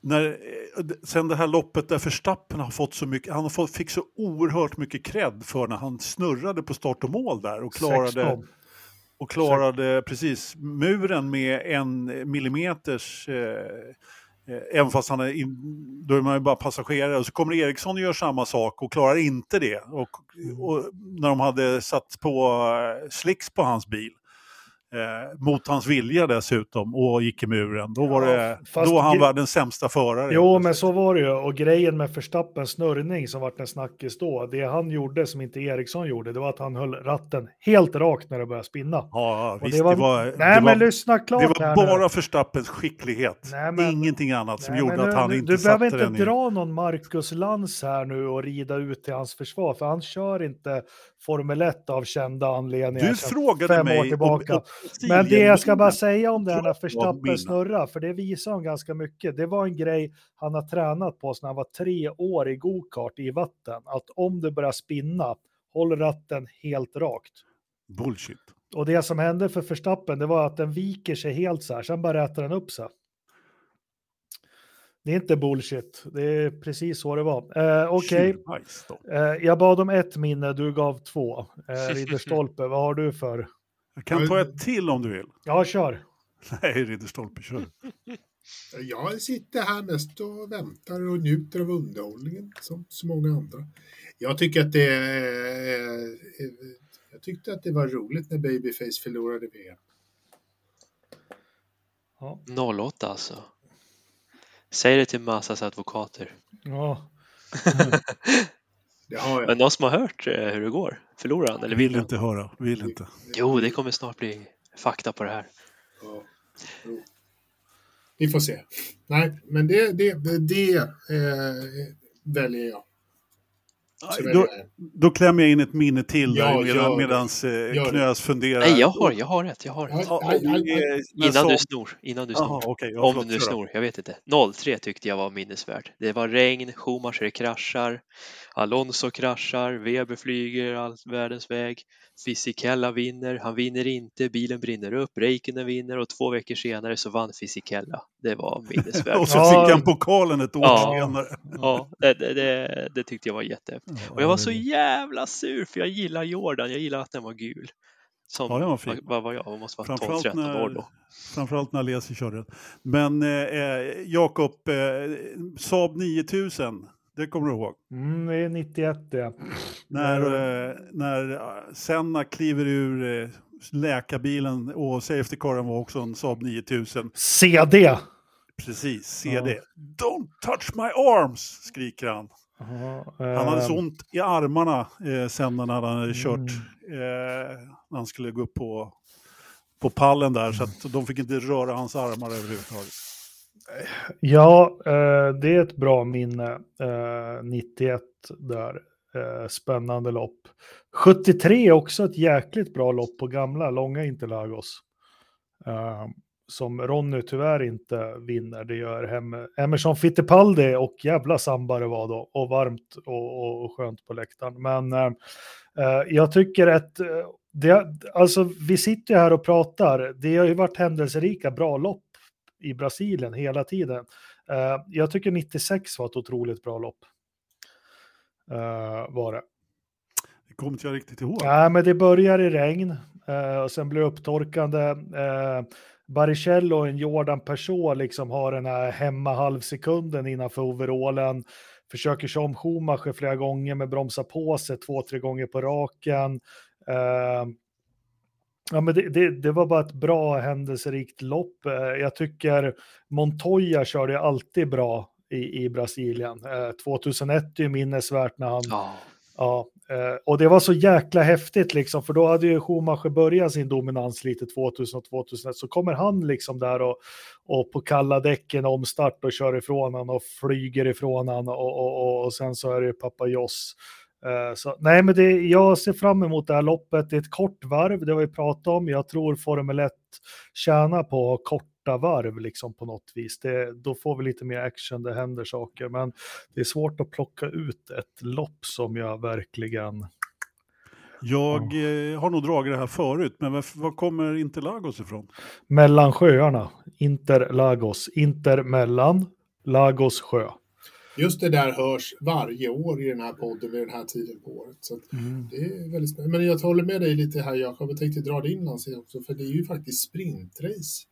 [SPEAKER 3] när, eh, sen det här loppet där Verstappen har fått så mycket, han har fått, fick så oerhört mycket cred för när han snurrade på start och mål där och klarade,
[SPEAKER 1] 16.
[SPEAKER 3] och klarade precis muren med en millimeters, eh, eh, även fast han är, in, då är man ju bara passagerare, och så kommer Eriksson och gör samma sak och klarar inte det. Och, och när de hade satt på eh, slicks på hans bil, eh, mot hans vilja dessutom, och gick i muren, då var
[SPEAKER 1] Ja,
[SPEAKER 3] det,
[SPEAKER 1] fast
[SPEAKER 3] då var han världens sämsta förare.
[SPEAKER 1] Jo, men så var det ju. Och grejen med Verstappens snurrning som vart en snackis då, det han gjorde som inte Eriksson gjorde, det var att han höll ratten helt rakt när det började spinna.
[SPEAKER 3] Ja,
[SPEAKER 1] Och
[SPEAKER 3] visst,
[SPEAKER 1] det var,
[SPEAKER 3] det var,
[SPEAKER 1] nej,
[SPEAKER 3] det
[SPEAKER 1] men
[SPEAKER 3] var,
[SPEAKER 1] lyssna klart
[SPEAKER 3] det var
[SPEAKER 1] nu.
[SPEAKER 3] bara Förstappens skicklighet.
[SPEAKER 1] Nej, men-
[SPEAKER 3] Ingenting annat som
[SPEAKER 1] Nej,
[SPEAKER 3] gjorde
[SPEAKER 1] men
[SPEAKER 3] att
[SPEAKER 1] nu-
[SPEAKER 3] han
[SPEAKER 1] nu-
[SPEAKER 3] inte
[SPEAKER 1] Du
[SPEAKER 3] satte
[SPEAKER 1] behöver
[SPEAKER 3] den
[SPEAKER 1] inte
[SPEAKER 3] i...
[SPEAKER 1] dra någon Marcus Lantz här nu och rida ut till hans försvar, för han kör inte Formel 1 av kända anledningar.
[SPEAKER 3] Du frågade
[SPEAKER 1] fem
[SPEAKER 3] mig
[SPEAKER 1] år tillbaka.
[SPEAKER 3] om, om
[SPEAKER 1] Men det jag ska bara säga om det här när Verstappen snurrar, för det visar han ganska mycket. Det var en grej han har tränat på sedan han var tre år i gokart i vatten. Att om det börjar spinna, håll ratten helt rakt.
[SPEAKER 3] Bullshit.
[SPEAKER 1] Och det som hände för Verstappen, det var att den viker sig helt så här, sen bara rätar den upp sig. Det är inte bullshit, det är precis så det var. Eh, Okej,
[SPEAKER 3] då.
[SPEAKER 1] eh, jag bad om ett minne, du gav två. Eh, Ridderstolpe, vad har du för?
[SPEAKER 3] Jag kan ta ett till om du vill.
[SPEAKER 1] Ja, kör.
[SPEAKER 3] Nej, Ridderstolpe, kör.
[SPEAKER 4] Jag sitter här mest och väntar och njuter av underhållningen som så många andra. Jag tycker att det är, Jag tyckte att det var roligt när Babyface förlorade VM.
[SPEAKER 1] Ja.
[SPEAKER 2] 08 alltså. Säg det till Massas advokater.
[SPEAKER 1] ja. [laughs]
[SPEAKER 4] Det har jag.
[SPEAKER 2] Men någon som har hört eh, hur det går? Förlorar han eller
[SPEAKER 3] Vill
[SPEAKER 2] vill han?
[SPEAKER 3] inte höra, vill inte.
[SPEAKER 2] Jo, det kommer snart bli fakta på det här.
[SPEAKER 4] Ja. Vi får se. Nej, men det, det, det, det eh, väljer jag.
[SPEAKER 3] Då, då klämmer jag in ett minne till
[SPEAKER 4] Ja,
[SPEAKER 3] där medan, medans eh. Knös funderar.
[SPEAKER 2] Nej, jag har, jag har rätt, jag har rätt.
[SPEAKER 4] Ja,
[SPEAKER 3] Ja,
[SPEAKER 2] Innan
[SPEAKER 3] så-
[SPEAKER 2] du snor, innan du snor.
[SPEAKER 3] Jaha, okej, ja,
[SPEAKER 2] Om
[SPEAKER 3] förlåt,
[SPEAKER 2] du snor, jag vet inte. 03 tyckte jag var minnesvärd. Det var regn, Schumacher kraschar, Alonso kraschar, Weber flyger all världens väg, Fisichella vinner, han vinner inte, bilen brinner upp, Räikkönen vinner och två veckor senare så vann Fisichella. Det var minnesvärt. [laughs]
[SPEAKER 3] Och så fick han pokalen ett år
[SPEAKER 2] Ja.
[SPEAKER 3] senare.
[SPEAKER 2] Ja, det, det, det, det tyckte jag var jättehäftigt. Och jag var så jävla sur för jag gillar Jordan, jag gillar att den var gul. Som,
[SPEAKER 3] Ja, den var fin.
[SPEAKER 2] Vad, var jag? Jag måste vara
[SPEAKER 3] Framförallt
[SPEAKER 2] 12-13 år
[SPEAKER 3] när,
[SPEAKER 2] då.
[SPEAKER 3] framförallt när Alesi körde den. Men eh, eh, Jakob, eh, Saab 9000, det kommer du ihåg?
[SPEAKER 1] Mm, det är 91 det.
[SPEAKER 3] När, eh, när eh, Senna kliver ur eh, läkarbilen och safety-caren var också en Saab 9000.
[SPEAKER 1] CD!
[SPEAKER 3] Precis, se det. Don't touch my arms, skriker han. Han hade så
[SPEAKER 1] eh,
[SPEAKER 3] ont i armarna eh, sen när han hade kört,
[SPEAKER 1] Mm.
[SPEAKER 3] eh, när han skulle gå upp på, på pallen där, så att de fick inte röra hans armar överhuvudtaget.
[SPEAKER 1] Ja, eh, det är ett bra minne. Eh, 91 där. Eh, spännande lopp. 73 är också ett jäkligt bra lopp på gamla, långa Interlagos. Som Ronny tyvärr inte vinner. Det gör Hem Emerson Fittipaldi och jävla samba det var då. Och varmt och, och, och skönt på läktaren. Men eh, eh, jag tycker att eh, det, alltså, vi sitter ju här och pratar. Det har ju varit händelserika bra lopp i Brasilien hela tiden. Eh, jag tycker 96 var ett otroligt bra lopp. Eh, var det.
[SPEAKER 3] Det kommer inte jag riktigt ihåg.
[SPEAKER 1] Ja, men det börjar i regn eh, och sen blir det upptorkande. Baricello och en Jordan Peugeot liksom har den här hemma halvsekunden innanför overallen. Försöker köra om Schumacher flera gånger med bromsa på sig två, tre gånger på raken. Eh, ja, men det, det, det var bara ett bra händelserikt lopp. Eh, jag tycker Montoya körde alltid bra i, i Brasilien. Eh, 2001 är ju minnesvärt när han
[SPEAKER 2] Ja,
[SPEAKER 1] Ja, Eh, och det var så jäkla häftigt liksom, för då hade ju Schumacher börjat sin dominans lite 2000 och 2001, så kommer han liksom där och, och på kalla däcken omstart och kör ifrån han och flyger ifrån han och, och, och, och sen så är det pappa Joss. Eh, så, nej, men det, jag ser fram emot det här loppet. Det är ett kort varv, det har vi pratat om. Jag tror Formel 1 tjänar på att ha korta varv liksom på något vis. Det, då får vi lite mer action, det händer saker. Men det är svårt att plocka ut ett lopp som jag verkligen...
[SPEAKER 3] Jag eh, har nog dragit det här förut, men var, var kommer Interlagos ifrån?
[SPEAKER 1] Mellan sjöarna, Interlagos, Inter mellan, Lagos sjö.
[SPEAKER 4] Just det där hörs varje år i den här podden vid den här tiden på året. Så att det är väldigt spännande. Men jag håller med dig lite här Jakob, jag tänkte dra det inlands också, för det är ju faktiskt sprintrace.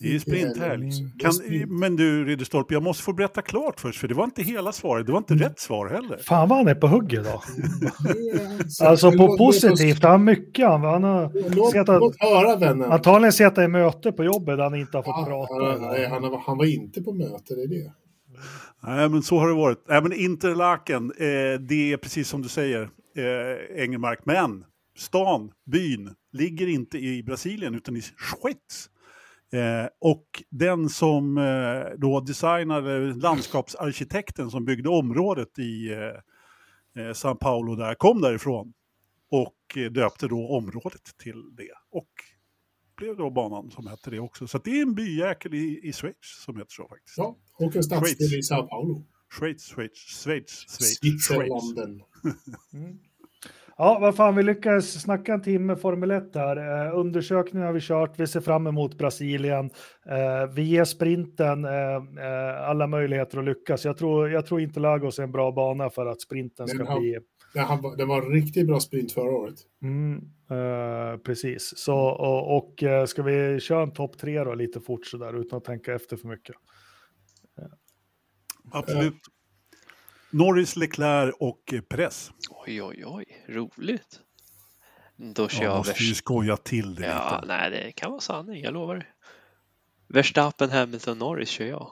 [SPEAKER 3] Det är ju sprinthelg.
[SPEAKER 4] Det är
[SPEAKER 3] Kan,
[SPEAKER 4] sprint.
[SPEAKER 3] men du Ridderstolpe, jag måste få berätta klart först, för det var inte hela svaret, det var inte rätt svar heller.
[SPEAKER 1] Fan vad han är på hugget då.
[SPEAKER 4] Så-
[SPEAKER 1] Alltså på positivt, han har mycket. Han, han har
[SPEAKER 4] Låt,
[SPEAKER 1] suttit-
[SPEAKER 4] låt höra vännen.
[SPEAKER 1] antagligen suttit i möte på jobbet där han inte har fått
[SPEAKER 4] Ja,
[SPEAKER 1] prata.
[SPEAKER 4] nej, han, var- han var inte på möte, det är det.
[SPEAKER 3] Nej, men så har det varit. Nej, men Interlaken, eh, det är precis som du säger, eh, Engelmark. Men stan, byn, ligger inte i Brasilien utan i Schweiz. Eh, och den som eh, då designade, landskapsarkitekten som byggde området i eh, eh, São Paulo där, kom därifrån. Och eh, döpte då området till det. Och blev då banan som hette det också. Så det är en byjäkel i, i Schweiz som heter så faktiskt.
[SPEAKER 4] Ja, och en stadsdel i Sao Paulo.
[SPEAKER 3] Schweiz, Schweiz, Schweiz, Schweiz. Schweiz.
[SPEAKER 4] Switzerlanden.
[SPEAKER 1] Ja, vad fan, vi lyckades snacka en timme Formel 1 här. Eh, undersökningen har vi kört, vi ser fram emot Brasilien. Eh, vi ger sprinten eh, eh, alla möjligheter att lyckas. Jag tror, jag tror inte Lagos är en bra bana för att sprinten ska
[SPEAKER 4] Den har-
[SPEAKER 1] bli...
[SPEAKER 4] Det, han, var- det var en riktigt bra sprint förra året.
[SPEAKER 1] Mm, eh, precis, så och, och eh, ska vi köra en topp tre då lite fort sådär utan att tänka efter för mycket.
[SPEAKER 3] Absolut. Norris, Leclerc och eh, Perez.
[SPEAKER 2] oj, oj, oj, roligt. Då kör
[SPEAKER 3] Jag
[SPEAKER 2] jag
[SPEAKER 3] måste ju skoja till det
[SPEAKER 2] Ja,
[SPEAKER 3] lite.
[SPEAKER 2] nej, det kan vara sanning, jag lovar. Verstappen, Hamilton, Norris kör jag.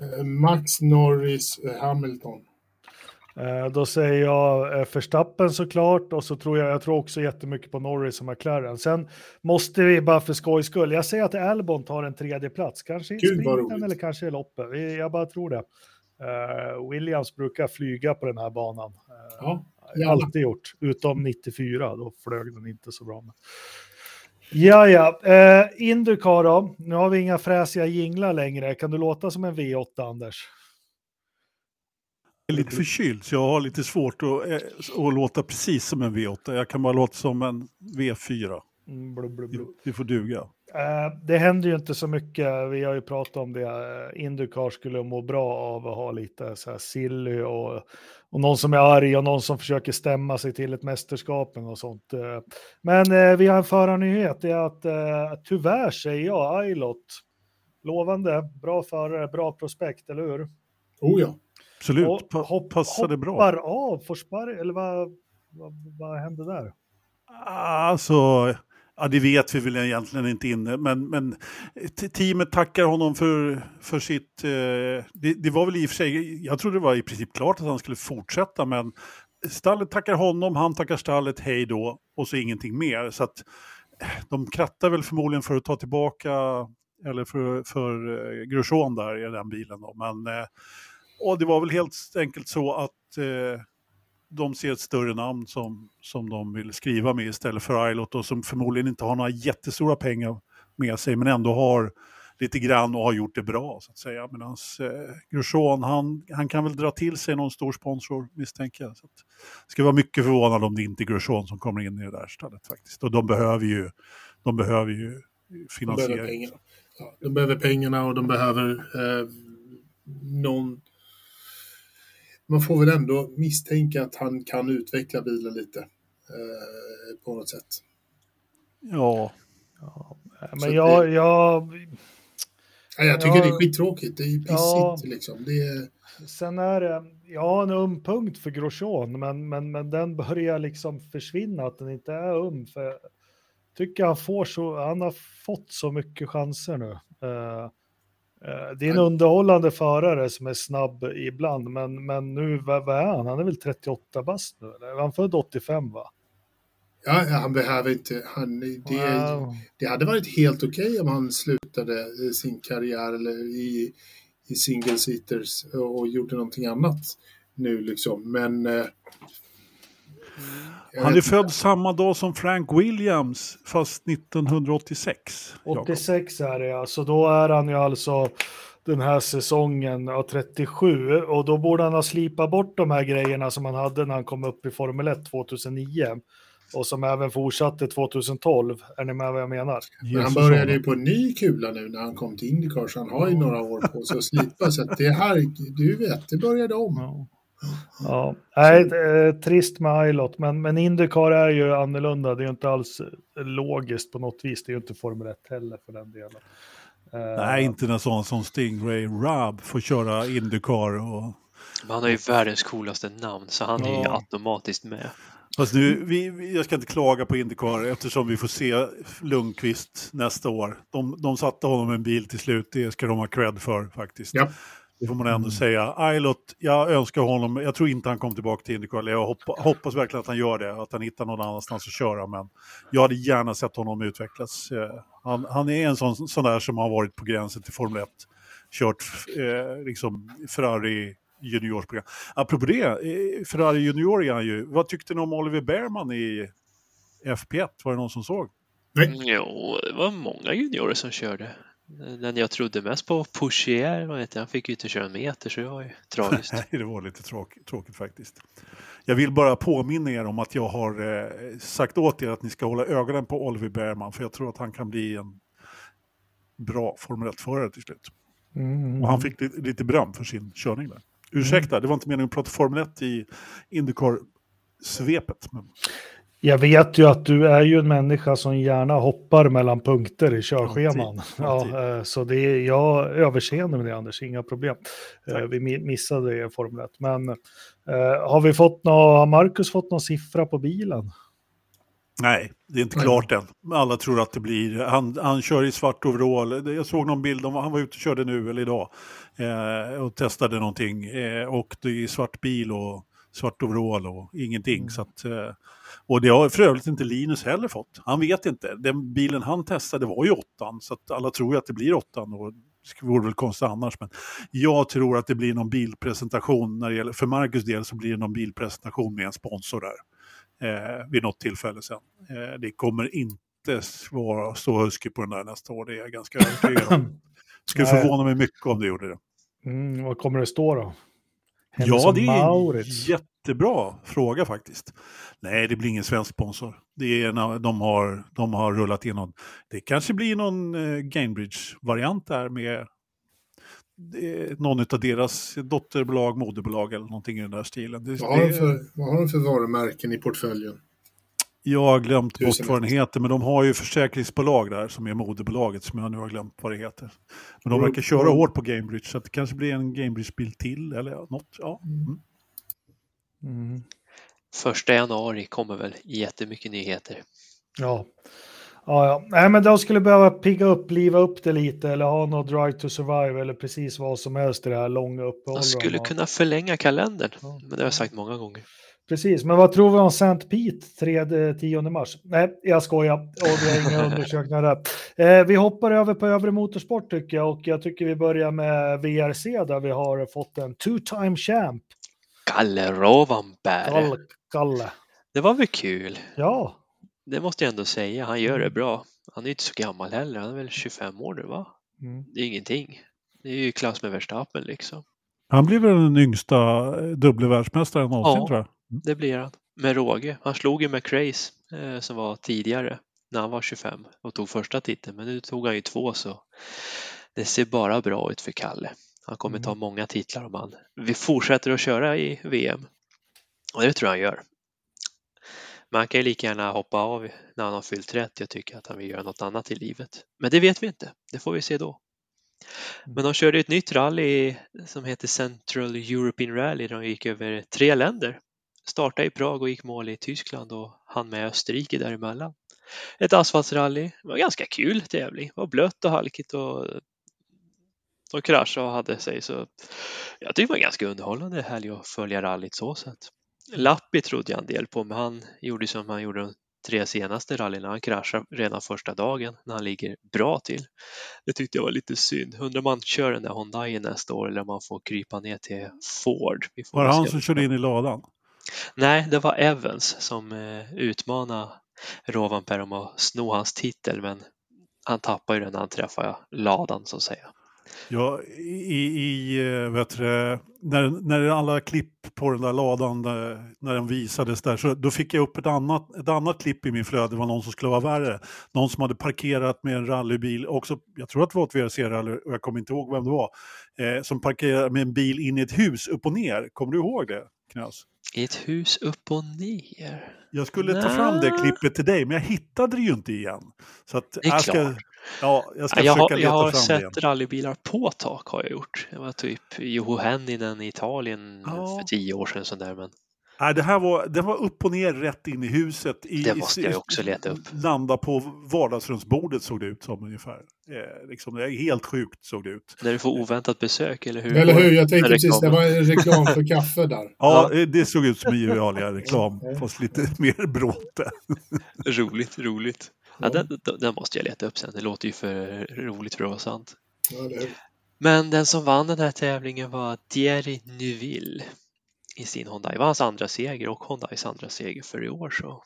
[SPEAKER 4] Eh, Max Norris eh, Hamilton.
[SPEAKER 1] Eh, då säger jag eh, Verstappen såklart och så tror jag, jag tror också jättemycket på Norris och McLaren. Sen måste vi bara för skojs skull, jag säger att Albon tar en tredje plats, kanske i sprinten eller kanske i loppet. Jag bara tror det. Eh, Williams brukar flyga på den här banan. Eh,
[SPEAKER 4] Ja, gärna.
[SPEAKER 1] alltid gjort, utom 94, då flög den inte så bra. Ja, ja. Eh, Indycar då. Nu har vi inga fräsiga jinglar längre. Kan du låta som en V8, Anders?
[SPEAKER 3] Jag är lite förkyld så jag har lite svårt att, eh, att låta precis som en V8. Jag kan bara låta som en V4.
[SPEAKER 1] Mm, blub, blub, blub.
[SPEAKER 3] Det får duga.
[SPEAKER 1] Eh, det händer ju inte så mycket. Vi har ju pratat om det. Eh, Indycar skulle må bra av att ha lite så här silly och, och någon som är arg och någon som försöker stämma sig till ett mästerskap och sånt. Men vi har en förarnyhet. Det är att tyvärr säger jag Ailot. Lovande, bra förare, bra prospekt, eller hur?
[SPEAKER 4] Oh ja.
[SPEAKER 3] Absolut,
[SPEAKER 1] Och hopp-
[SPEAKER 3] passade bra.
[SPEAKER 1] Hoppar av, får spark, eller vad, vad, vad hände där?
[SPEAKER 3] Alltså, ja, det vet vi väl egentligen inte inne, men, men teamet tackar honom för, för sitt... Eh, det, det var väl i och för sig, jag trodde det var i princip klart att han skulle fortsätta, men stallet tackar honom, han tackar stallet, hej då, och så ingenting mer. Så att eh, de krattar väl förmodligen för att ta tillbaka, eller för, för eh, Grosjean där i den bilen då, men... Eh, och det var väl helt enkelt så att eh, de ser ett större namn som, som de vill skriva med istället för Ailot och som förmodligen inte har några jättestora pengar med sig men ändå har lite grann och har gjort det bra så att säga. Medan eh, Grosjean, han, han kan väl dra till sig någon stor sponsor misstänker jag. Så att, ska vara mycket förvånad om det inte är Grosjean som kommer in i det där stället faktiskt. Och de behöver ju, de behöver ju
[SPEAKER 4] De behöver
[SPEAKER 3] finansiering.
[SPEAKER 4] pengarna. Ja, de behöver pengarna och de behöver eh, någon... Man får väl ändå misstänka att han kan utveckla bilen lite eh, på något sätt.
[SPEAKER 3] Ja,
[SPEAKER 1] Ja,
[SPEAKER 4] Så
[SPEAKER 1] men jag, jag,
[SPEAKER 4] Ja, jag tycker
[SPEAKER 1] Ja.
[SPEAKER 4] det är skittråkigt. Det är pissigt
[SPEAKER 1] Ja.
[SPEAKER 4] liksom. Det är,
[SPEAKER 1] sen är det, ja en öm punkt för Grosjean, men, men, men den börjar liksom försvinna, att den inte är öm. För jag tycker han får så, han har fått så mycket chanser nu. Eh, det är en underhållande förare som är snabb ibland, men, men nu, vad, vad är han? Han är väl 38 bast nu, eller? Han född 85 va?
[SPEAKER 4] ja, han behöver inte... Han, det,
[SPEAKER 1] Wow.
[SPEAKER 4] det hade varit helt okej om han slutade eh, sin karriär eller i, i single seaters och gjorde någonting annat nu liksom. Men... Jag
[SPEAKER 3] han är född samma dag som Frank Williams fast 1986. Jakob.
[SPEAKER 1] 86 är det ja, så då är han ju alltså den här säsongen av 37 och då borde han ha slipat bort de här grejerna som han hade när han kom upp i Formel 1 2009 och som även fortsatte 2012. Är ni med vad jag menar?
[SPEAKER 4] Men han började ju på en ny kula nu när han kom till Indycar så han har ju några år på sig att slipa. Så att det här, du vet, det började om.
[SPEAKER 1] Ja. Ja, nej, det är trist med Ilot, men, men Indycar är ju annorlunda. Det är ju inte alls logiskt på något vis. Det är ju inte Formel 1 heller för den delen. Eh,
[SPEAKER 3] Nej, inte när sån som Stingray Rab får köra Indycar. Och...
[SPEAKER 2] Men han har ju världens coolaste namn så han är ju
[SPEAKER 3] Ja.
[SPEAKER 2] automatiskt med.
[SPEAKER 3] Fast nu, vi, jag ska inte klaga på Indycar eftersom vi får se Lundqvist nästa år. De, de satte honom en bil till slut, det ska de ha cred för faktiskt.
[SPEAKER 4] Ja.
[SPEAKER 3] Det får man ändå säga. Ilot, jag önskar honom, jag tror inte han kommer tillbaka till Indycar, jag hoppa, hoppas verkligen att han gör det, att han hittar någon annanstans att köra, men jag hade gärna sett honom utvecklas. Eh, Han, han är en sån, sån där som har varit på gränsen till Formel 1, kört eh, liksom Ferrari juniorsprogram. Apropå det, eh, Ferrari junior är han ju. Vad tyckte ni om Oliver Behrman i FP1? Var det någon som såg?
[SPEAKER 2] Jo, det var många juniorer som körde. Den jag trodde mest på, Pouchier, vad heter han, fick ju inte köra en meter så det var ju tragiskt. [laughs]
[SPEAKER 3] Nej, det var lite tråk, tråkigt faktiskt. Jag vill bara påminna er om att jag har eh, sagt åt er att ni ska hålla ögonen på Oliver Behrman, för jag tror att han kan bli en bra Formel 1-förare till slut.
[SPEAKER 1] mm,
[SPEAKER 3] Och han fick lite, lite beröm för sin körning där. Ursäkta, det var inte meningen att prata Formel 1 i Indycar-svepet. Men
[SPEAKER 1] Jag vet ju att du är ju en människa som gärna hoppar mellan punkter i körscheman. Ja, eh, så det är jag överseende med det Anders, inga problem. Eh,
[SPEAKER 3] Tack.
[SPEAKER 1] Vi mi- missade det i Formel 1. Men eh, har vi fått nå, har Marcus fått någon siffra på bilen?
[SPEAKER 3] Nej, det är inte klart än. Alla tror att det blir... Han, han kör i svart overall. Jag såg någon bild, om han var ute och körde nu eller idag eh, och testade någonting. Eh, och det är svart bil och svart overall och ingenting. Så att, eh, och det har för övrigt inte Linus heller fått. Han vet inte. Den bilen han testade var ju åttan, så att alla tror ju att det blir åttan. Och det vore väl konstigt annars, men jag tror att det blir någon bilpresentation när det gäller, för Marcus del så blir det någon bilpresentation med en sponsor där eh, vid något tillfälle sen. Eh, det kommer inte vara så husky på den där nästa år, det är jag ganska övertygad om. [laughs] Skulle
[SPEAKER 1] Nej.
[SPEAKER 3] förvåna mig mycket om det gjorde det.
[SPEAKER 1] Mm, vad kommer det stå då?
[SPEAKER 3] Ja, det är en jättebra fråga faktiskt. Nej, det blir ingen svensk sponsor. Det är de, har, de har rullat in någon. Det kanske blir någon eh, Gainbridge-variant där med någon av deras dotterbolag, moderbolag eller någonting i den där stilen.
[SPEAKER 4] Det, vad, har de för, vad har de för varumärken i portföljen?
[SPEAKER 3] Jag har glömt bort vad den heter, men de har ju försäkringsbolag där som är moderbolaget som jag nu har glömt vad det heter. Men de verkar köra hårt på Gamebridge så det kanske blir en Gamebridge-bil till eller något. Ja. Mm.
[SPEAKER 2] Mm. Första januari kommer väl jättemycket nyheter.
[SPEAKER 1] Ja. Ja, ja. Nej, men de skulle behöva pigga upp, liva upp det lite eller ha något drive to survive eller precis vad som helst i det här långa uppehållet.
[SPEAKER 2] De skulle kunna förlänga kalendern, ja. men det har jag sagt många gånger.
[SPEAKER 1] Precis, men vad tror vi om St. Pete 3-10 mars? Nej, jag skojar. Och vi har inga undersökningar där. Eh, vi hoppar över på övre motorsport tycker jag och jag tycker vi börjar med VRC där vi har fått en two-time champ.
[SPEAKER 2] Kalle Rovanperä.
[SPEAKER 1] Kalle, Kalle.
[SPEAKER 2] Det var väl kul?
[SPEAKER 1] Ja.
[SPEAKER 2] Det måste jag ändå säga. Han gör det bra. Han är inte så gammal heller. Han är väl 25 år nu va? Mm. Det är ingenting. Det är ju klass med Verstappen liksom.
[SPEAKER 3] Han blir väl den yngsta dubbla världsmästaren någonsin ja. tror jag.
[SPEAKER 2] Mm. Det blir han. Med råge. Han slog ju McRace eh, som var tidigare när han var 25 och tog första titeln. Men nu tog han ju två så det ser bara bra ut för Kalle. Han kommer mm. ta många titlar om han vi fortsätter att köra i VM. Och det tror jag han gör. Man kan ju lika gärna hoppa av när han har fyllt 30 och tycka att han vill göra något annat i livet. Men det vet vi inte. Det får vi se då. Men de körde ett nytt rally som heter Central European Rally där de gick över tre länder startade i Prag och gick mål i Tyskland och han med Österrike däremellan. Ett asfaltsrally, det var ganska kul tävling, det var blött och halkigt och de kraschade och hade sig så jag tyckte det var ganska underhållande helg att följa rallyt så sätt. Lappi trodde jag en del på men han gjorde som han gjorde de tre senaste rallyna. Han kraschade redan första dagen när han ligger bra till. Det tyckte jag var lite synd. Undrar om man kör den där Hyundai nästa år eller om man får krypa ner till Ford.
[SPEAKER 3] var det han som körde in i ladan?
[SPEAKER 2] Nej, det var Evans som eh, utmanade Rovanperä om att sno hans titel men han tappade ju den när han träffade ladan så att säga.
[SPEAKER 3] Ja, i, i eh, vet du, när, när alla klipp på den där ladan, där, när den visades där, så då fick jag upp ett annat, ett annat klipp i min flöde, det var någon som skulle vara värre. Någon som hade parkerat med en rallybil, också, jag tror att det var ett VRC-rally, och jag kommer inte ihåg vem det var, eh, som parkerade med en bil in i ett hus upp och ner. Kommer du ihåg det, Knas?
[SPEAKER 2] I ett hus upp och ner?
[SPEAKER 3] Jag skulle Nä. ta fram det klippet till dig, men jag hittade det ju inte igen. Så att
[SPEAKER 2] det är
[SPEAKER 3] jag
[SPEAKER 2] ska, klart.
[SPEAKER 3] Ja, jag ska
[SPEAKER 2] jag
[SPEAKER 3] försöka
[SPEAKER 2] har,
[SPEAKER 3] leta
[SPEAKER 2] jag har
[SPEAKER 3] fram
[SPEAKER 2] sett
[SPEAKER 3] det igen.
[SPEAKER 2] rallybilar på tak har jag gjort. Det var typ Joho Hänninen i Italien
[SPEAKER 3] Ja.
[SPEAKER 2] för tio år sedan. Sån där, men
[SPEAKER 3] Nej, det här var, det var upp och ner rätt in i huset. I,
[SPEAKER 2] Det måste jag också leta upp.
[SPEAKER 3] Landa på vardagsrumsbordet såg det ut som ungefär. Eh, liksom, det är helt sjukt såg det ut.
[SPEAKER 2] när du får oväntat besök, eller hur?
[SPEAKER 4] Eller hur? Jag tänkte precis, det var en reklam för kaffe där.
[SPEAKER 3] Ja, eh, det såg ut som en Gevalia-reklam, fast lite [laughs] mer bråte.
[SPEAKER 2] Roligt, roligt. Ja, den, den- den måste jag leta upp sen. Det låter ju för roligt för att vara sant.
[SPEAKER 4] Ja, det är-
[SPEAKER 2] Men den som vann den här tävlingen var Thierry Neuville i sin Hyundai. Det var hans andra seger och Hyundais andra seger för i år. Så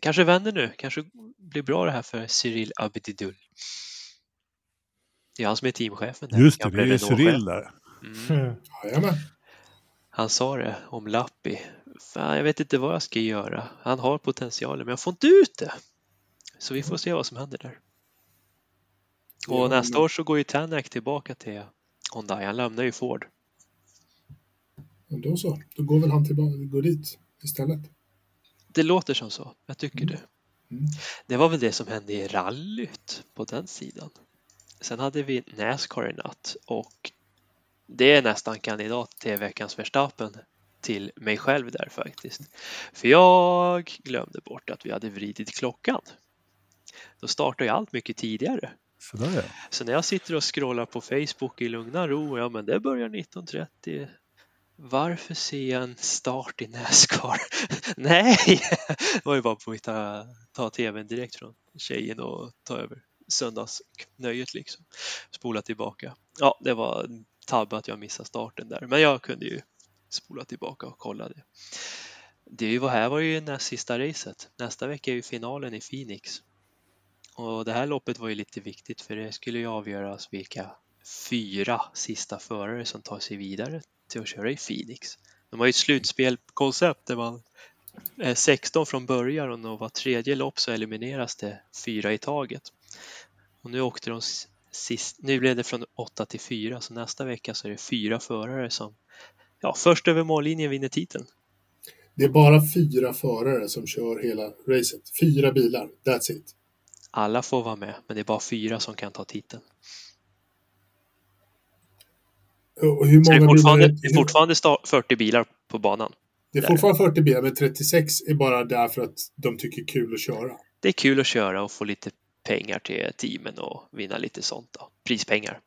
[SPEAKER 2] kanske vänder nu. Kanske blir bra det här för Cyril Abdidul. Det är han som är teamchefen. där,
[SPEAKER 3] Just det, det är. Cyril där.
[SPEAKER 2] Mm.
[SPEAKER 4] Jajamän.
[SPEAKER 2] Han sa det om Lappi. Fan, jag vet inte vad jag ska göra. Han har potentialen men jag får inte ut det. Så vi får se vad som händer där. Och
[SPEAKER 4] Ja,
[SPEAKER 2] nästa
[SPEAKER 4] men-
[SPEAKER 2] år så går ju Tanak tillbaka till Hyundai. Han lämnar ju Ford.
[SPEAKER 4] Men då så, då går väl han tillbaka, går dit istället.
[SPEAKER 2] Det låter som så. Jag tycker det.
[SPEAKER 4] Mm.
[SPEAKER 2] Det var väl det som hände i rallyt på den sidan. Sen hade vi Nascar i natt och det är nästan kandidat till veckans Verstappen till mig själv där faktiskt. För jag glömde bort att vi hade vridit klockan. Då startar ju allt mycket tidigare.
[SPEAKER 3] Så.
[SPEAKER 2] Så när jag sitter och scrollar på Facebook i lugna ro, ja men det börjar 19.30. Varför ser jag en start i Nascar? [laughs] Nej, det [laughs] var ju bara på att hitta, äh, ta tvn direkt från tjejen och ta över söndagsnöjet liksom. Spola tillbaka. Ja, det var tabbe att jag missade starten där, men jag kunde ju spola tillbaka och kolla det. Det var här var ju näst sista racet. Nästa vecka är ju finalen i Phoenix. Och det här loppet var ju lite viktigt för det skulle ju avgöras vilka fyra sista förare som tar sig vidare till att köra i Phoenix. De har ju ett slutspelkoncept där man är 16 från början och var tredje lopp så elimineras det fyra i taget. Och nu åkte de sist, nu blev det från 8 till 4 så nästa vecka så är det fyra förare som ja, först över mållinjen vinner titeln.
[SPEAKER 4] Det är bara fyra förare som kör hela racet. Fyra bilar, that's it.
[SPEAKER 2] Alla får vara med, men det är bara fyra som kan ta titeln.
[SPEAKER 4] Och hur
[SPEAKER 2] Så det är
[SPEAKER 4] många
[SPEAKER 2] fortfarande,
[SPEAKER 4] bilar?
[SPEAKER 2] det är fortfarande sta- 40 bilar på banan.
[SPEAKER 4] Det är fortfarande 40 bilar, men 36 är bara därför att de tycker kul att köra.
[SPEAKER 2] Det är kul att köra och få lite pengar till teamen och vinna lite sånt då. Prispengar.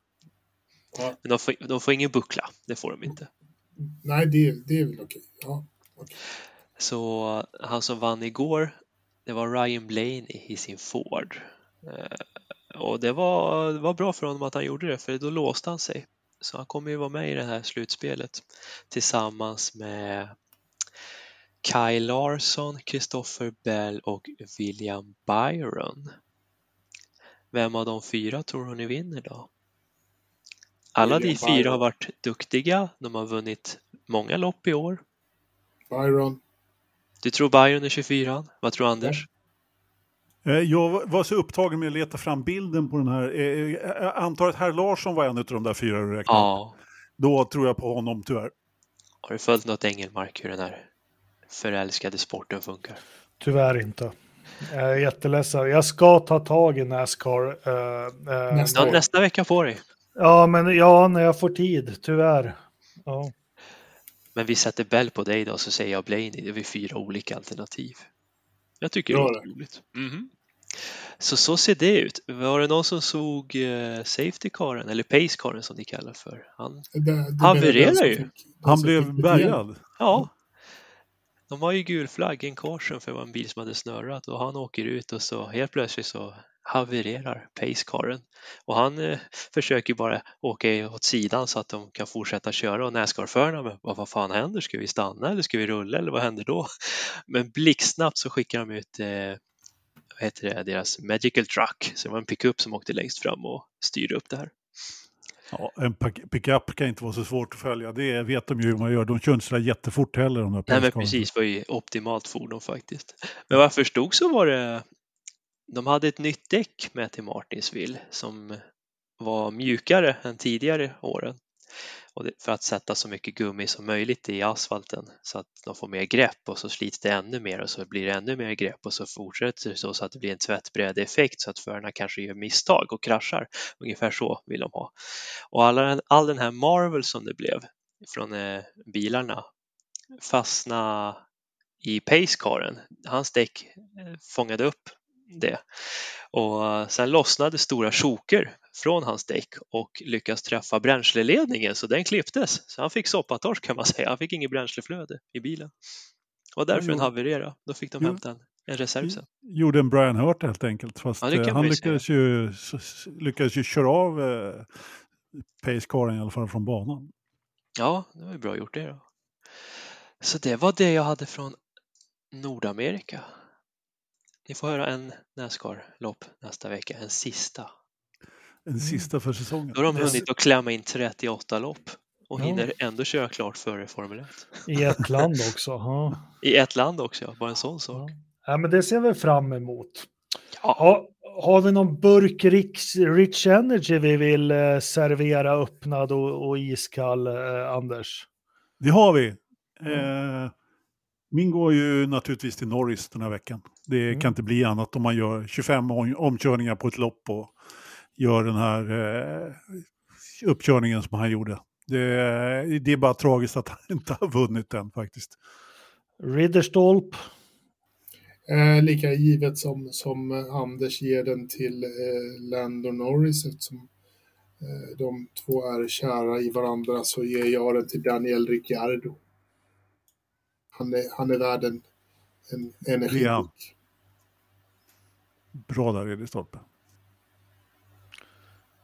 [SPEAKER 4] Ja.
[SPEAKER 2] Men de får, de får ingen buckla, det får de inte.
[SPEAKER 4] Nej, det, det är väl okej. Ja.
[SPEAKER 2] Så han som vann igår, det var Ryan Blaney i sin Ford. Eh, Och det var, det var bra för honom att han gjorde det, för då låste han sig. Så han kommer ju vara med i det här slutspelet tillsammans med Kyle Larsson, Christopher Bell och William Byron. Vem av de fyra tror ni vinner då? Alla de
[SPEAKER 4] William
[SPEAKER 2] fyra
[SPEAKER 4] Byron.
[SPEAKER 2] har varit duktiga. De har vunnit många lopp i år.
[SPEAKER 4] Byron.
[SPEAKER 2] Du tror Byron är 24? Vad tror Anders?
[SPEAKER 3] Eh, Jag var så upptagen med att leta fram bilden på den här. eh, Jag antar att herr Larsson var en av de där fyra du räknade.
[SPEAKER 2] Ja.
[SPEAKER 3] Då tror jag på honom tyvärr.
[SPEAKER 2] Har du följt något Engelmark hur den här förälskade sporten funkar?
[SPEAKER 1] Tyvärr inte. Jag är jätteledsen. Jag ska ta tag i Nascar. eh, eh,
[SPEAKER 4] Nästa
[SPEAKER 2] nästa vecka på dig.
[SPEAKER 1] Ja, men ja, när jag får tid. Tyvärr. Ja.
[SPEAKER 2] Men vi sätter Bell på dig då så säger jag Blaney. Det är fyra olika alternativ. Jag tycker
[SPEAKER 4] Bra
[SPEAKER 2] det låter roligt. Mhm. Så så ser det ut. Var det någon som såg eh, Safety Caren eller Pace Caren som ni kallar för? Han, Havererar ju.
[SPEAKER 3] Han blev bärgad.
[SPEAKER 2] ja. De har ju gul flagg, en caution för det var en bil som hade snurrat och han åker ut och så helt plötsligt så havererar Pace-caren. Och han eh, försöker bara åka åt sidan så att de kan fortsätta köra och Nascar-förarna men vad, vad fan händer? Ska vi stanna eller ska vi rulla eller vad händer då? [laughs] Men blixtsnabbt så skickar de ut eh, vad heter det, deras Magical Truck, så det var en pickup som åkte längst fram och styrde upp det här.
[SPEAKER 3] Ja, en pickup kan inte vara så svårt att följa. Det vet de ju hur man gör. De kör inte så jättefort heller. De
[SPEAKER 2] Nej men precis, det var ju optimalt fordon faktiskt. Men vad jag förstod så var det, de hade ett nytt däck med till Martinsville som var mjukare än tidigare åren. Och det, för att sätta så mycket gummi som möjligt i asfalten så att de får mer grepp och så slits det ännu mer och så blir det ännu mer grepp och så fortsätter det så, så att det blir en tvättbrädeeffekt så att förarna kanske gör misstag och kraschar. Ungefär så vill de ha. Och alla, all den här Marvel som det blev från eh, bilarna fastna i pacecaren. Hans däck eh, fångade upp det och sen lossnade stora choker från hans däck och lyckas träffa bränsleledningen så den klipptes. Så han fick soppatorsk kan man säga. Han fick inget bränsleflöde i bilen. Och därför
[SPEAKER 3] Jo.
[SPEAKER 2] den havererade. Då fick de
[SPEAKER 3] Jo.
[SPEAKER 2] hämta en, en reserv sen.
[SPEAKER 3] Gjorde en Brian Hurt helt enkelt. Fast
[SPEAKER 2] Ja,
[SPEAKER 3] eh, han
[SPEAKER 2] säga.
[SPEAKER 3] lyckades ju, lyckades ju köra av eh, Pacecaren i alla fall från banan.
[SPEAKER 2] Ja, det var ju bra gjort det då. Så det var det jag hade från Nordamerika. Ni får höra en Nascar-lopp nästa vecka, en sista.
[SPEAKER 3] En sista för säsongen.
[SPEAKER 2] Då har de hunnit att klämma in 38 lopp och
[SPEAKER 1] Ja.
[SPEAKER 2] hinner ändå köra klart före Formel 1.
[SPEAKER 1] I ett land också. Ja. [laughs]
[SPEAKER 2] I ett land också, ja. bara en sån sak.
[SPEAKER 1] Ja. ja, men det ser vi fram emot.
[SPEAKER 2] Ja.
[SPEAKER 1] Ha, har vi någon burk Rich, Rich Energy vi vill eh, servera öppnad och, och iskall, eh, Anders?
[SPEAKER 3] Det har vi. Eh, min går ju naturligtvis till Norris den här veckan. Det
[SPEAKER 1] Mm.
[SPEAKER 3] kan inte bli annat om man gör 25 om- omkörningar på ett lopp och gör den här eh, uppkörningen som han gjorde. Det, det är bara tragiskt att han [laughs] inte har vunnit den faktiskt.
[SPEAKER 1] Ridderstolp.
[SPEAKER 4] Eh, lika givet som, som Anders ger den till eh, Lando Norris eftersom eh, de två är kära i varandra så ger jag den till Daniel Ricciardo. Han är, han är värd en, en energidryck.
[SPEAKER 3] Ja. Bra där, Ridderstolpe.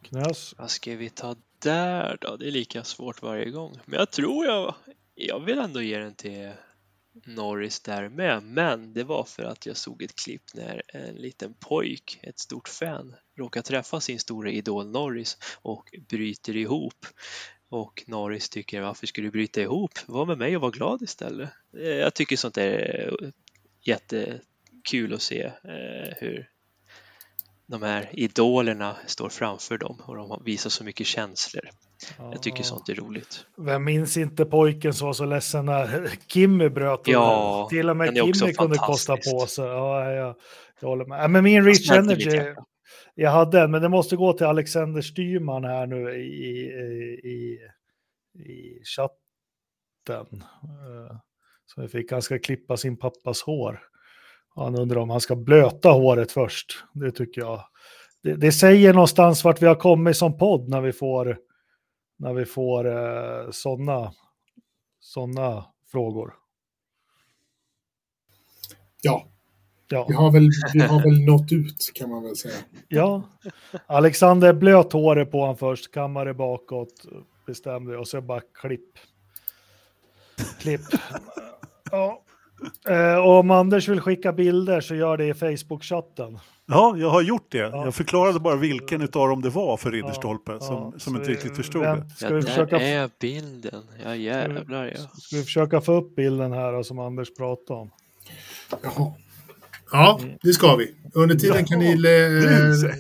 [SPEAKER 1] Knös.
[SPEAKER 2] Vad ska vi ta där då? Det är lika svårt varje gång. Men jag tror jag, jag vill ändå ge den till Norris där med, men det var för att jag såg ett klipp när en liten pojk, ett stort fan, råkar träffa sin stora idol Norris och bryter ihop. Och Norris tycker varför ska du bryta ihop? Var med mig och var glad istället. Eh, Jag tycker sånt är jättekul att se eh, hur de här idolerna står framför dem och de visar så mycket känslor. Jag tycker sånt är roligt.
[SPEAKER 1] Vem minns inte pojken som var så ledsen när [laughs] Kimmy bröt?
[SPEAKER 2] Ja,
[SPEAKER 1] Till och med Kimmy kunde kosta på sig. Ja, jag, jag håller med. Ja, Men min Rich Energy jag hade en, men det måste gå till Alexander Styrman här nu i, i, i, i chatten. Eh, Så vi fick han ska klippa sin pappas hår. Han undrar om han ska blöta håret först. Det tycker jag. Det, det säger någonstans vart vi har kommit som podd när vi får, när vi får eh, sådana såna frågor.
[SPEAKER 4] Ja,
[SPEAKER 1] Ja.
[SPEAKER 4] vi har, väl, vi har väl nått ut kan man väl säga.
[SPEAKER 1] Ja, Alexander blöt håret på han först, kammade bakåt, bestämde och så bara klipp. Klipp. Ja. Eh, och om Anders vill skicka bilder så gör det i Facebook-chatten.
[SPEAKER 3] Ja, jag har gjort det.
[SPEAKER 1] Ja.
[SPEAKER 3] Jag förklarade bara vilken utav dem det var för Ridderstolpe som,
[SPEAKER 1] Ja,
[SPEAKER 3] som inte
[SPEAKER 1] vi-
[SPEAKER 3] riktigt förstod
[SPEAKER 1] vänt-
[SPEAKER 3] det.
[SPEAKER 1] Ska
[SPEAKER 2] Ja,
[SPEAKER 1] vi,
[SPEAKER 2] där
[SPEAKER 1] försöka,
[SPEAKER 2] är bilden. Ja jävlar ja.
[SPEAKER 1] ska vi försöka få upp bilden här då, som Anders pratade om?
[SPEAKER 4] Jaha. Ja, det ska vi. Under tiden kan ni lä [laughs]
[SPEAKER 3] Nu,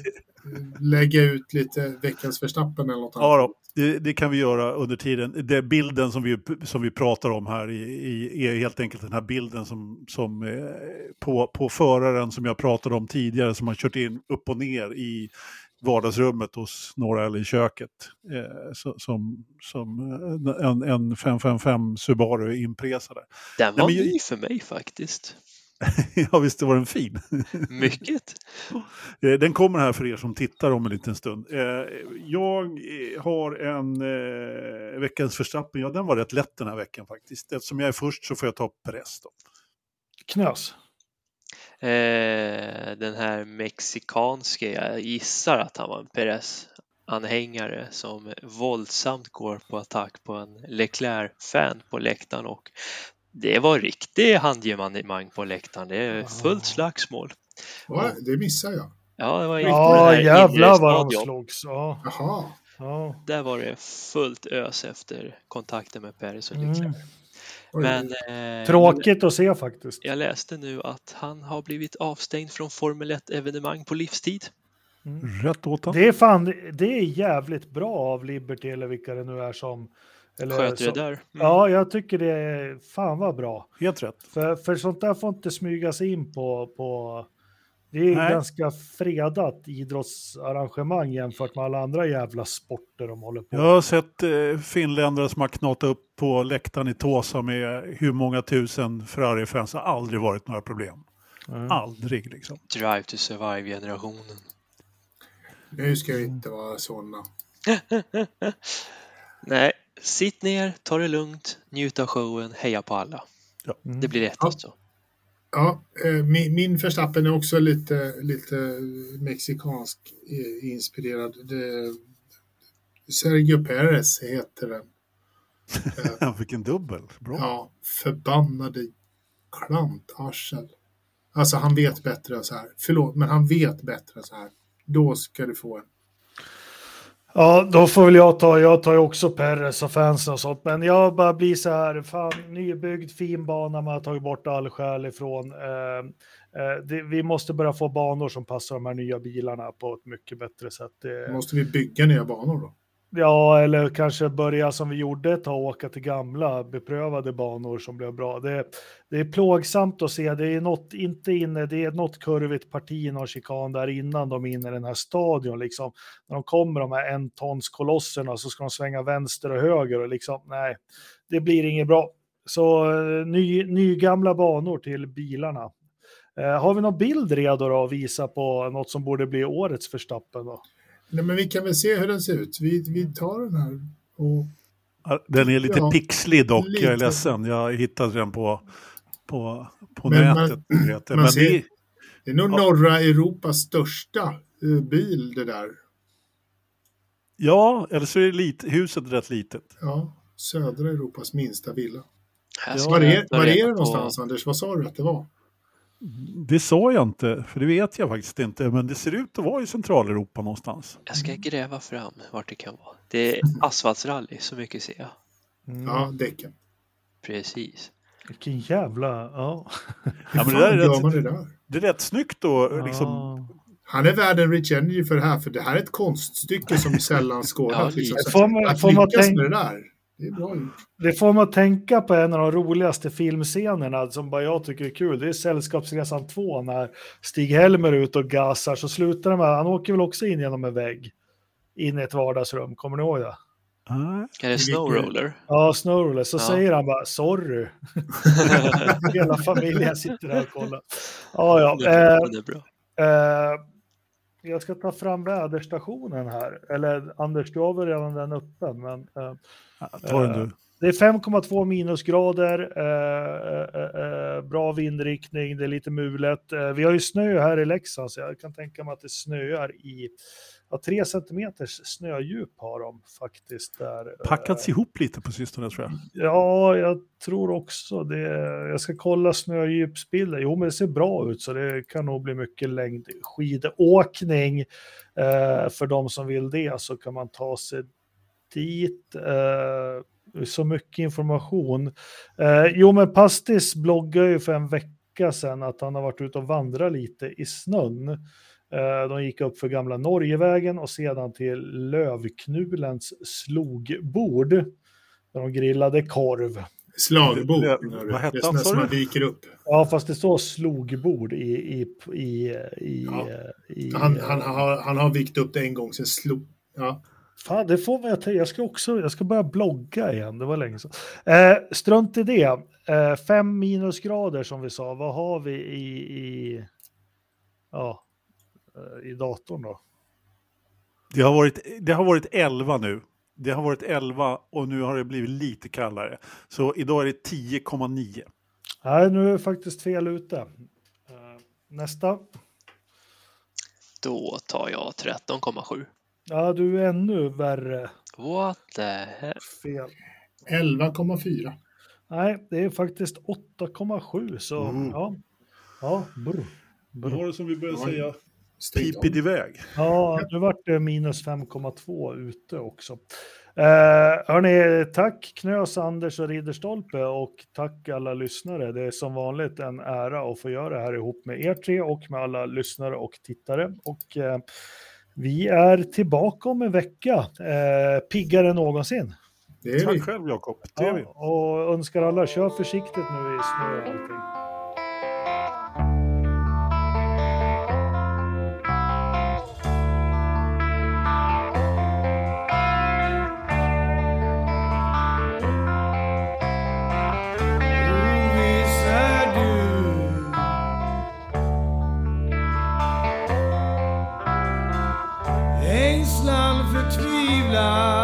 [SPEAKER 4] lägga ut lite veckans Verstappen eller något annat.
[SPEAKER 3] Ja, då, det, det kan vi göra under tiden. Det bilden som vi, som vi pratar om här i, i, är helt enkelt den här bilden som, som eh, på, på föraren som jag pratade om tidigare som har kört in upp och ner i vardagsrummet hos några eller i köket. Eh, så, som som eh, en, en 555 Subaru Impresa där.
[SPEAKER 2] Den
[SPEAKER 3] Nej,
[SPEAKER 2] var
[SPEAKER 3] men jag-
[SPEAKER 2] ny för mig faktiskt. [laughs]
[SPEAKER 3] ja, visst var den fin. [laughs]
[SPEAKER 2] Mycket.
[SPEAKER 3] Eh, Den kommer här för er som tittar om en liten stund. Eh, Jag eh, har en veckans Verstappen. Ja, den var rätt lätt den här veckan faktiskt. Eftersom jag är först så får jag ta Perez då.
[SPEAKER 1] Knös.
[SPEAKER 2] Eh, den här mexikanske, jag gissar att han var en Perez-anhängare som våldsamt går på attack på en Leclerc-fan på läktaren och det var riktig handgemang på läktaren. Det är fullt slagsmål.
[SPEAKER 4] Va? Det missar jag.
[SPEAKER 2] Ja, det var
[SPEAKER 1] Ja, jävlar vad de slogs. Ja,
[SPEAKER 4] Jaha.
[SPEAKER 1] ja.
[SPEAKER 2] Där var det fullt ös efter kontakten med Perez och
[SPEAKER 1] Mm.
[SPEAKER 2] Leclerc. Men eh,
[SPEAKER 1] Tråkigt att se faktiskt.
[SPEAKER 2] jag läste nu att han har blivit avstängd från Formel 1-evenemang på livstid.
[SPEAKER 3] Rätt åt honom.
[SPEAKER 1] Det är fan, det är jävligt bra av Liberty eller vilka det nu är som... Eller,
[SPEAKER 2] Sköter
[SPEAKER 1] som
[SPEAKER 2] det där. Mm.
[SPEAKER 1] Ja, jag tycker det är fan vad bra.
[SPEAKER 3] Helt rätt.
[SPEAKER 1] För, för sånt där får inte smygas in på... på det är
[SPEAKER 3] Nej.
[SPEAKER 1] ganska fredat idrottsarrangemang jämfört med alla andra jävla sporter de håller på
[SPEAKER 3] Jag har sett eh, finländare som har knatat upp på läktaren i Tåsa med hur många tusen Ferrari-fans. har aldrig varit några problem.
[SPEAKER 1] Mm.
[SPEAKER 3] Aldrig liksom.
[SPEAKER 2] Drive to survive-generationen.
[SPEAKER 4] Nu ska vi inte vara sådana. [laughs]
[SPEAKER 2] Nej, sitt ner, ta det lugnt, njut av showen, heja på alla.
[SPEAKER 1] Mm.
[SPEAKER 2] Det blir lättast så.
[SPEAKER 4] Ja, eh, min, min Verstappen är också lite, lite mexikansk eh, inspirerad. Det, Sergio Perez heter den. [laughs]
[SPEAKER 3] Han fick en dubbel. Bra.
[SPEAKER 4] Ja, förbannade klantarsel. Alltså han vet bättre än så här. Förlåt, men han vet bättre än så här. Då ska du få en.
[SPEAKER 1] Ja, då får väl jag ta, jag tar ju också Perres och fansen och sånt, men jag bara blir så här, fan, nybyggd fin bana, man har tagit bort all skäl ifrån. Eh, eh, det, vi måste börja få banor som passar de här nya bilarna på ett mycket bättre sätt. Det,
[SPEAKER 4] Måste vi bygga nya banor då?
[SPEAKER 1] Ja, eller kanske börja som vi gjorde ett tag, åka till gamla beprövade banor som blev bra. Det, det är plågsamt att se, det är något, inte inne, det är något kurvigt parti, någon chikan där innan de är inne i den här stadion. Liksom. När de kommer, de här en tons kolosserna, så ska de svänga vänster och höger och liksom, nej, det blir inget bra. Så eh, ny, ny gamla banor till bilarna. Eh, har vi någon bild redo då att visa på något som borde bli årets förstappen då?
[SPEAKER 4] Nej, men vi kan väl se hur den ser ut. Vi, vi tar den här och
[SPEAKER 3] Den är lite
[SPEAKER 4] Ja,
[SPEAKER 3] pixlig dock, jag är
[SPEAKER 4] lite.
[SPEAKER 3] ledsen. Jag hittade den på, på, på
[SPEAKER 4] Men man-
[SPEAKER 3] nätet. heter.
[SPEAKER 4] man
[SPEAKER 3] Men
[SPEAKER 4] ser-
[SPEAKER 3] det,
[SPEAKER 4] det är nog
[SPEAKER 3] Ja.
[SPEAKER 4] norra Europas största eh, bil det där.
[SPEAKER 3] ja, eller så är det lite, huset rätt litet.
[SPEAKER 4] Ja, södra Europas minsta villa. Var är, var är det
[SPEAKER 2] på-
[SPEAKER 4] någonstans, Anders? Vad sa du att det var?
[SPEAKER 3] Det sa jag inte, för det vet jag faktiskt inte. Men det ser ut att vara i Centraleuropa någonstans.
[SPEAKER 2] Jag ska gräva fram vart det kan vara. Det är [laughs] asfaltsrally, så mycket ser jag.
[SPEAKER 1] Mm.
[SPEAKER 4] Ja, däcken.
[SPEAKER 2] Precis.
[SPEAKER 1] Vilken jävla... Ja. [laughs]
[SPEAKER 3] Ja, men det där är
[SPEAKER 4] gör
[SPEAKER 3] rätt-
[SPEAKER 4] man det där?
[SPEAKER 3] Det är rätt snyggt då.
[SPEAKER 1] Ja.
[SPEAKER 3] Liksom,
[SPEAKER 4] Han är värd en Rich Energy för det här, för det här är ett konststycke som [laughs] sällan
[SPEAKER 2] Ja,
[SPEAKER 4] skådat. liksom.
[SPEAKER 1] Får man-
[SPEAKER 4] att
[SPEAKER 1] får man
[SPEAKER 4] lyckas
[SPEAKER 1] tänk-
[SPEAKER 4] med det där, det är bra gjort.
[SPEAKER 1] Det får man tänka på en av de roligaste filmscenerna som bara jag tycker är kul. Det är Sällskapsresan 2 när Stig-Helmer är ute och gasar så slutar det med han åker väl också in genom en vägg in i ett vardagsrum. Kommer ni ihåg det?
[SPEAKER 3] nej.
[SPEAKER 2] Är det Snowroller?
[SPEAKER 1] Ja, Snowroller. Så
[SPEAKER 2] Ja.
[SPEAKER 1] säger han bara sorry. [laughs] Hela familjen sitter där och kollar. Ja, ja.
[SPEAKER 2] Är-
[SPEAKER 1] Eh,
[SPEAKER 2] den är bra.
[SPEAKER 1] eh, jag ska ta fram väderstationen här. Eller Anders, du har väl redan den öppen. Men, eh,
[SPEAKER 3] Ta den du.
[SPEAKER 1] Det är 5,2 minusgrader, eh, eh, eh, bra vindriktning, det är lite mulet. Eh, vi har ju snö här i Leksand så jag kan tänka mig att det snöar i ja, 3 centimeters snödjup har de faktiskt där.
[SPEAKER 3] Packats ihop lite på sistone tror jag.
[SPEAKER 1] Ja, jag tror också det. Jag ska kolla snödjupsbilder. Jo, men det ser bra ut så det kan nog bli mycket längdskidåkning. Eh, för de som vill det så kan man ta sig dit. Eh, så mycket information. Eh, jo, men Pastis bloggade ju för en vecka sedan att han har varit ute och vandrat lite i snön. Eh, de gick upp för gamla Norgevägen och sedan till Lövknulens slogbord. Där de grillade korv.
[SPEAKER 4] Slagbord.
[SPEAKER 3] Vad hette han, du?
[SPEAKER 4] man viker upp.
[SPEAKER 1] Ja, fast det står slogbord i... i, i, i,
[SPEAKER 4] Ja.
[SPEAKER 1] i
[SPEAKER 4] Han, han, har, han har vikt upp det en gång, sen slog... Ja.
[SPEAKER 1] Fan, det får man jag, jag ska också, jag ska börja blogga igen, det var länge sedan. Eh, strunt i det. Eh, fem minusgrader som vi sa, vad har vi i, i, ja, eh, i datorn då?
[SPEAKER 3] Det har, varit, det har varit 11 nu. Det har varit 11 och nu har det blivit lite kallare. Så idag är det 10,9.
[SPEAKER 1] Nej, nu är jag faktiskt fel ute. Eh, nästa.
[SPEAKER 2] Då tar jag 13,7.
[SPEAKER 1] Ja, du är ännu värre.
[SPEAKER 2] What the hell?
[SPEAKER 1] Fel.
[SPEAKER 4] 11,4.
[SPEAKER 1] Nej, det är faktiskt 8,7 så
[SPEAKER 3] Mm.
[SPEAKER 1] ja. Ja, brr.
[SPEAKER 3] Vad var det som vi började säga? Pipit iväg.
[SPEAKER 1] Ja, nu vart det minus 5,2 ute också. Eh, hörni, tack Knös, Anders och Ridderstolpe och tack alla lyssnare. Det är som vanligt en ära att få göra det här ihop med er tre och med alla lyssnare och tittare. Och eh, vi är tillbaka om en vecka, eh, piggare än någonsin.
[SPEAKER 4] Det är vi.
[SPEAKER 3] Tack själv Jakob. Det är vi.
[SPEAKER 1] Ja, och önskar alla, kör försiktigt nu i snö och allting.
[SPEAKER 5] pagar.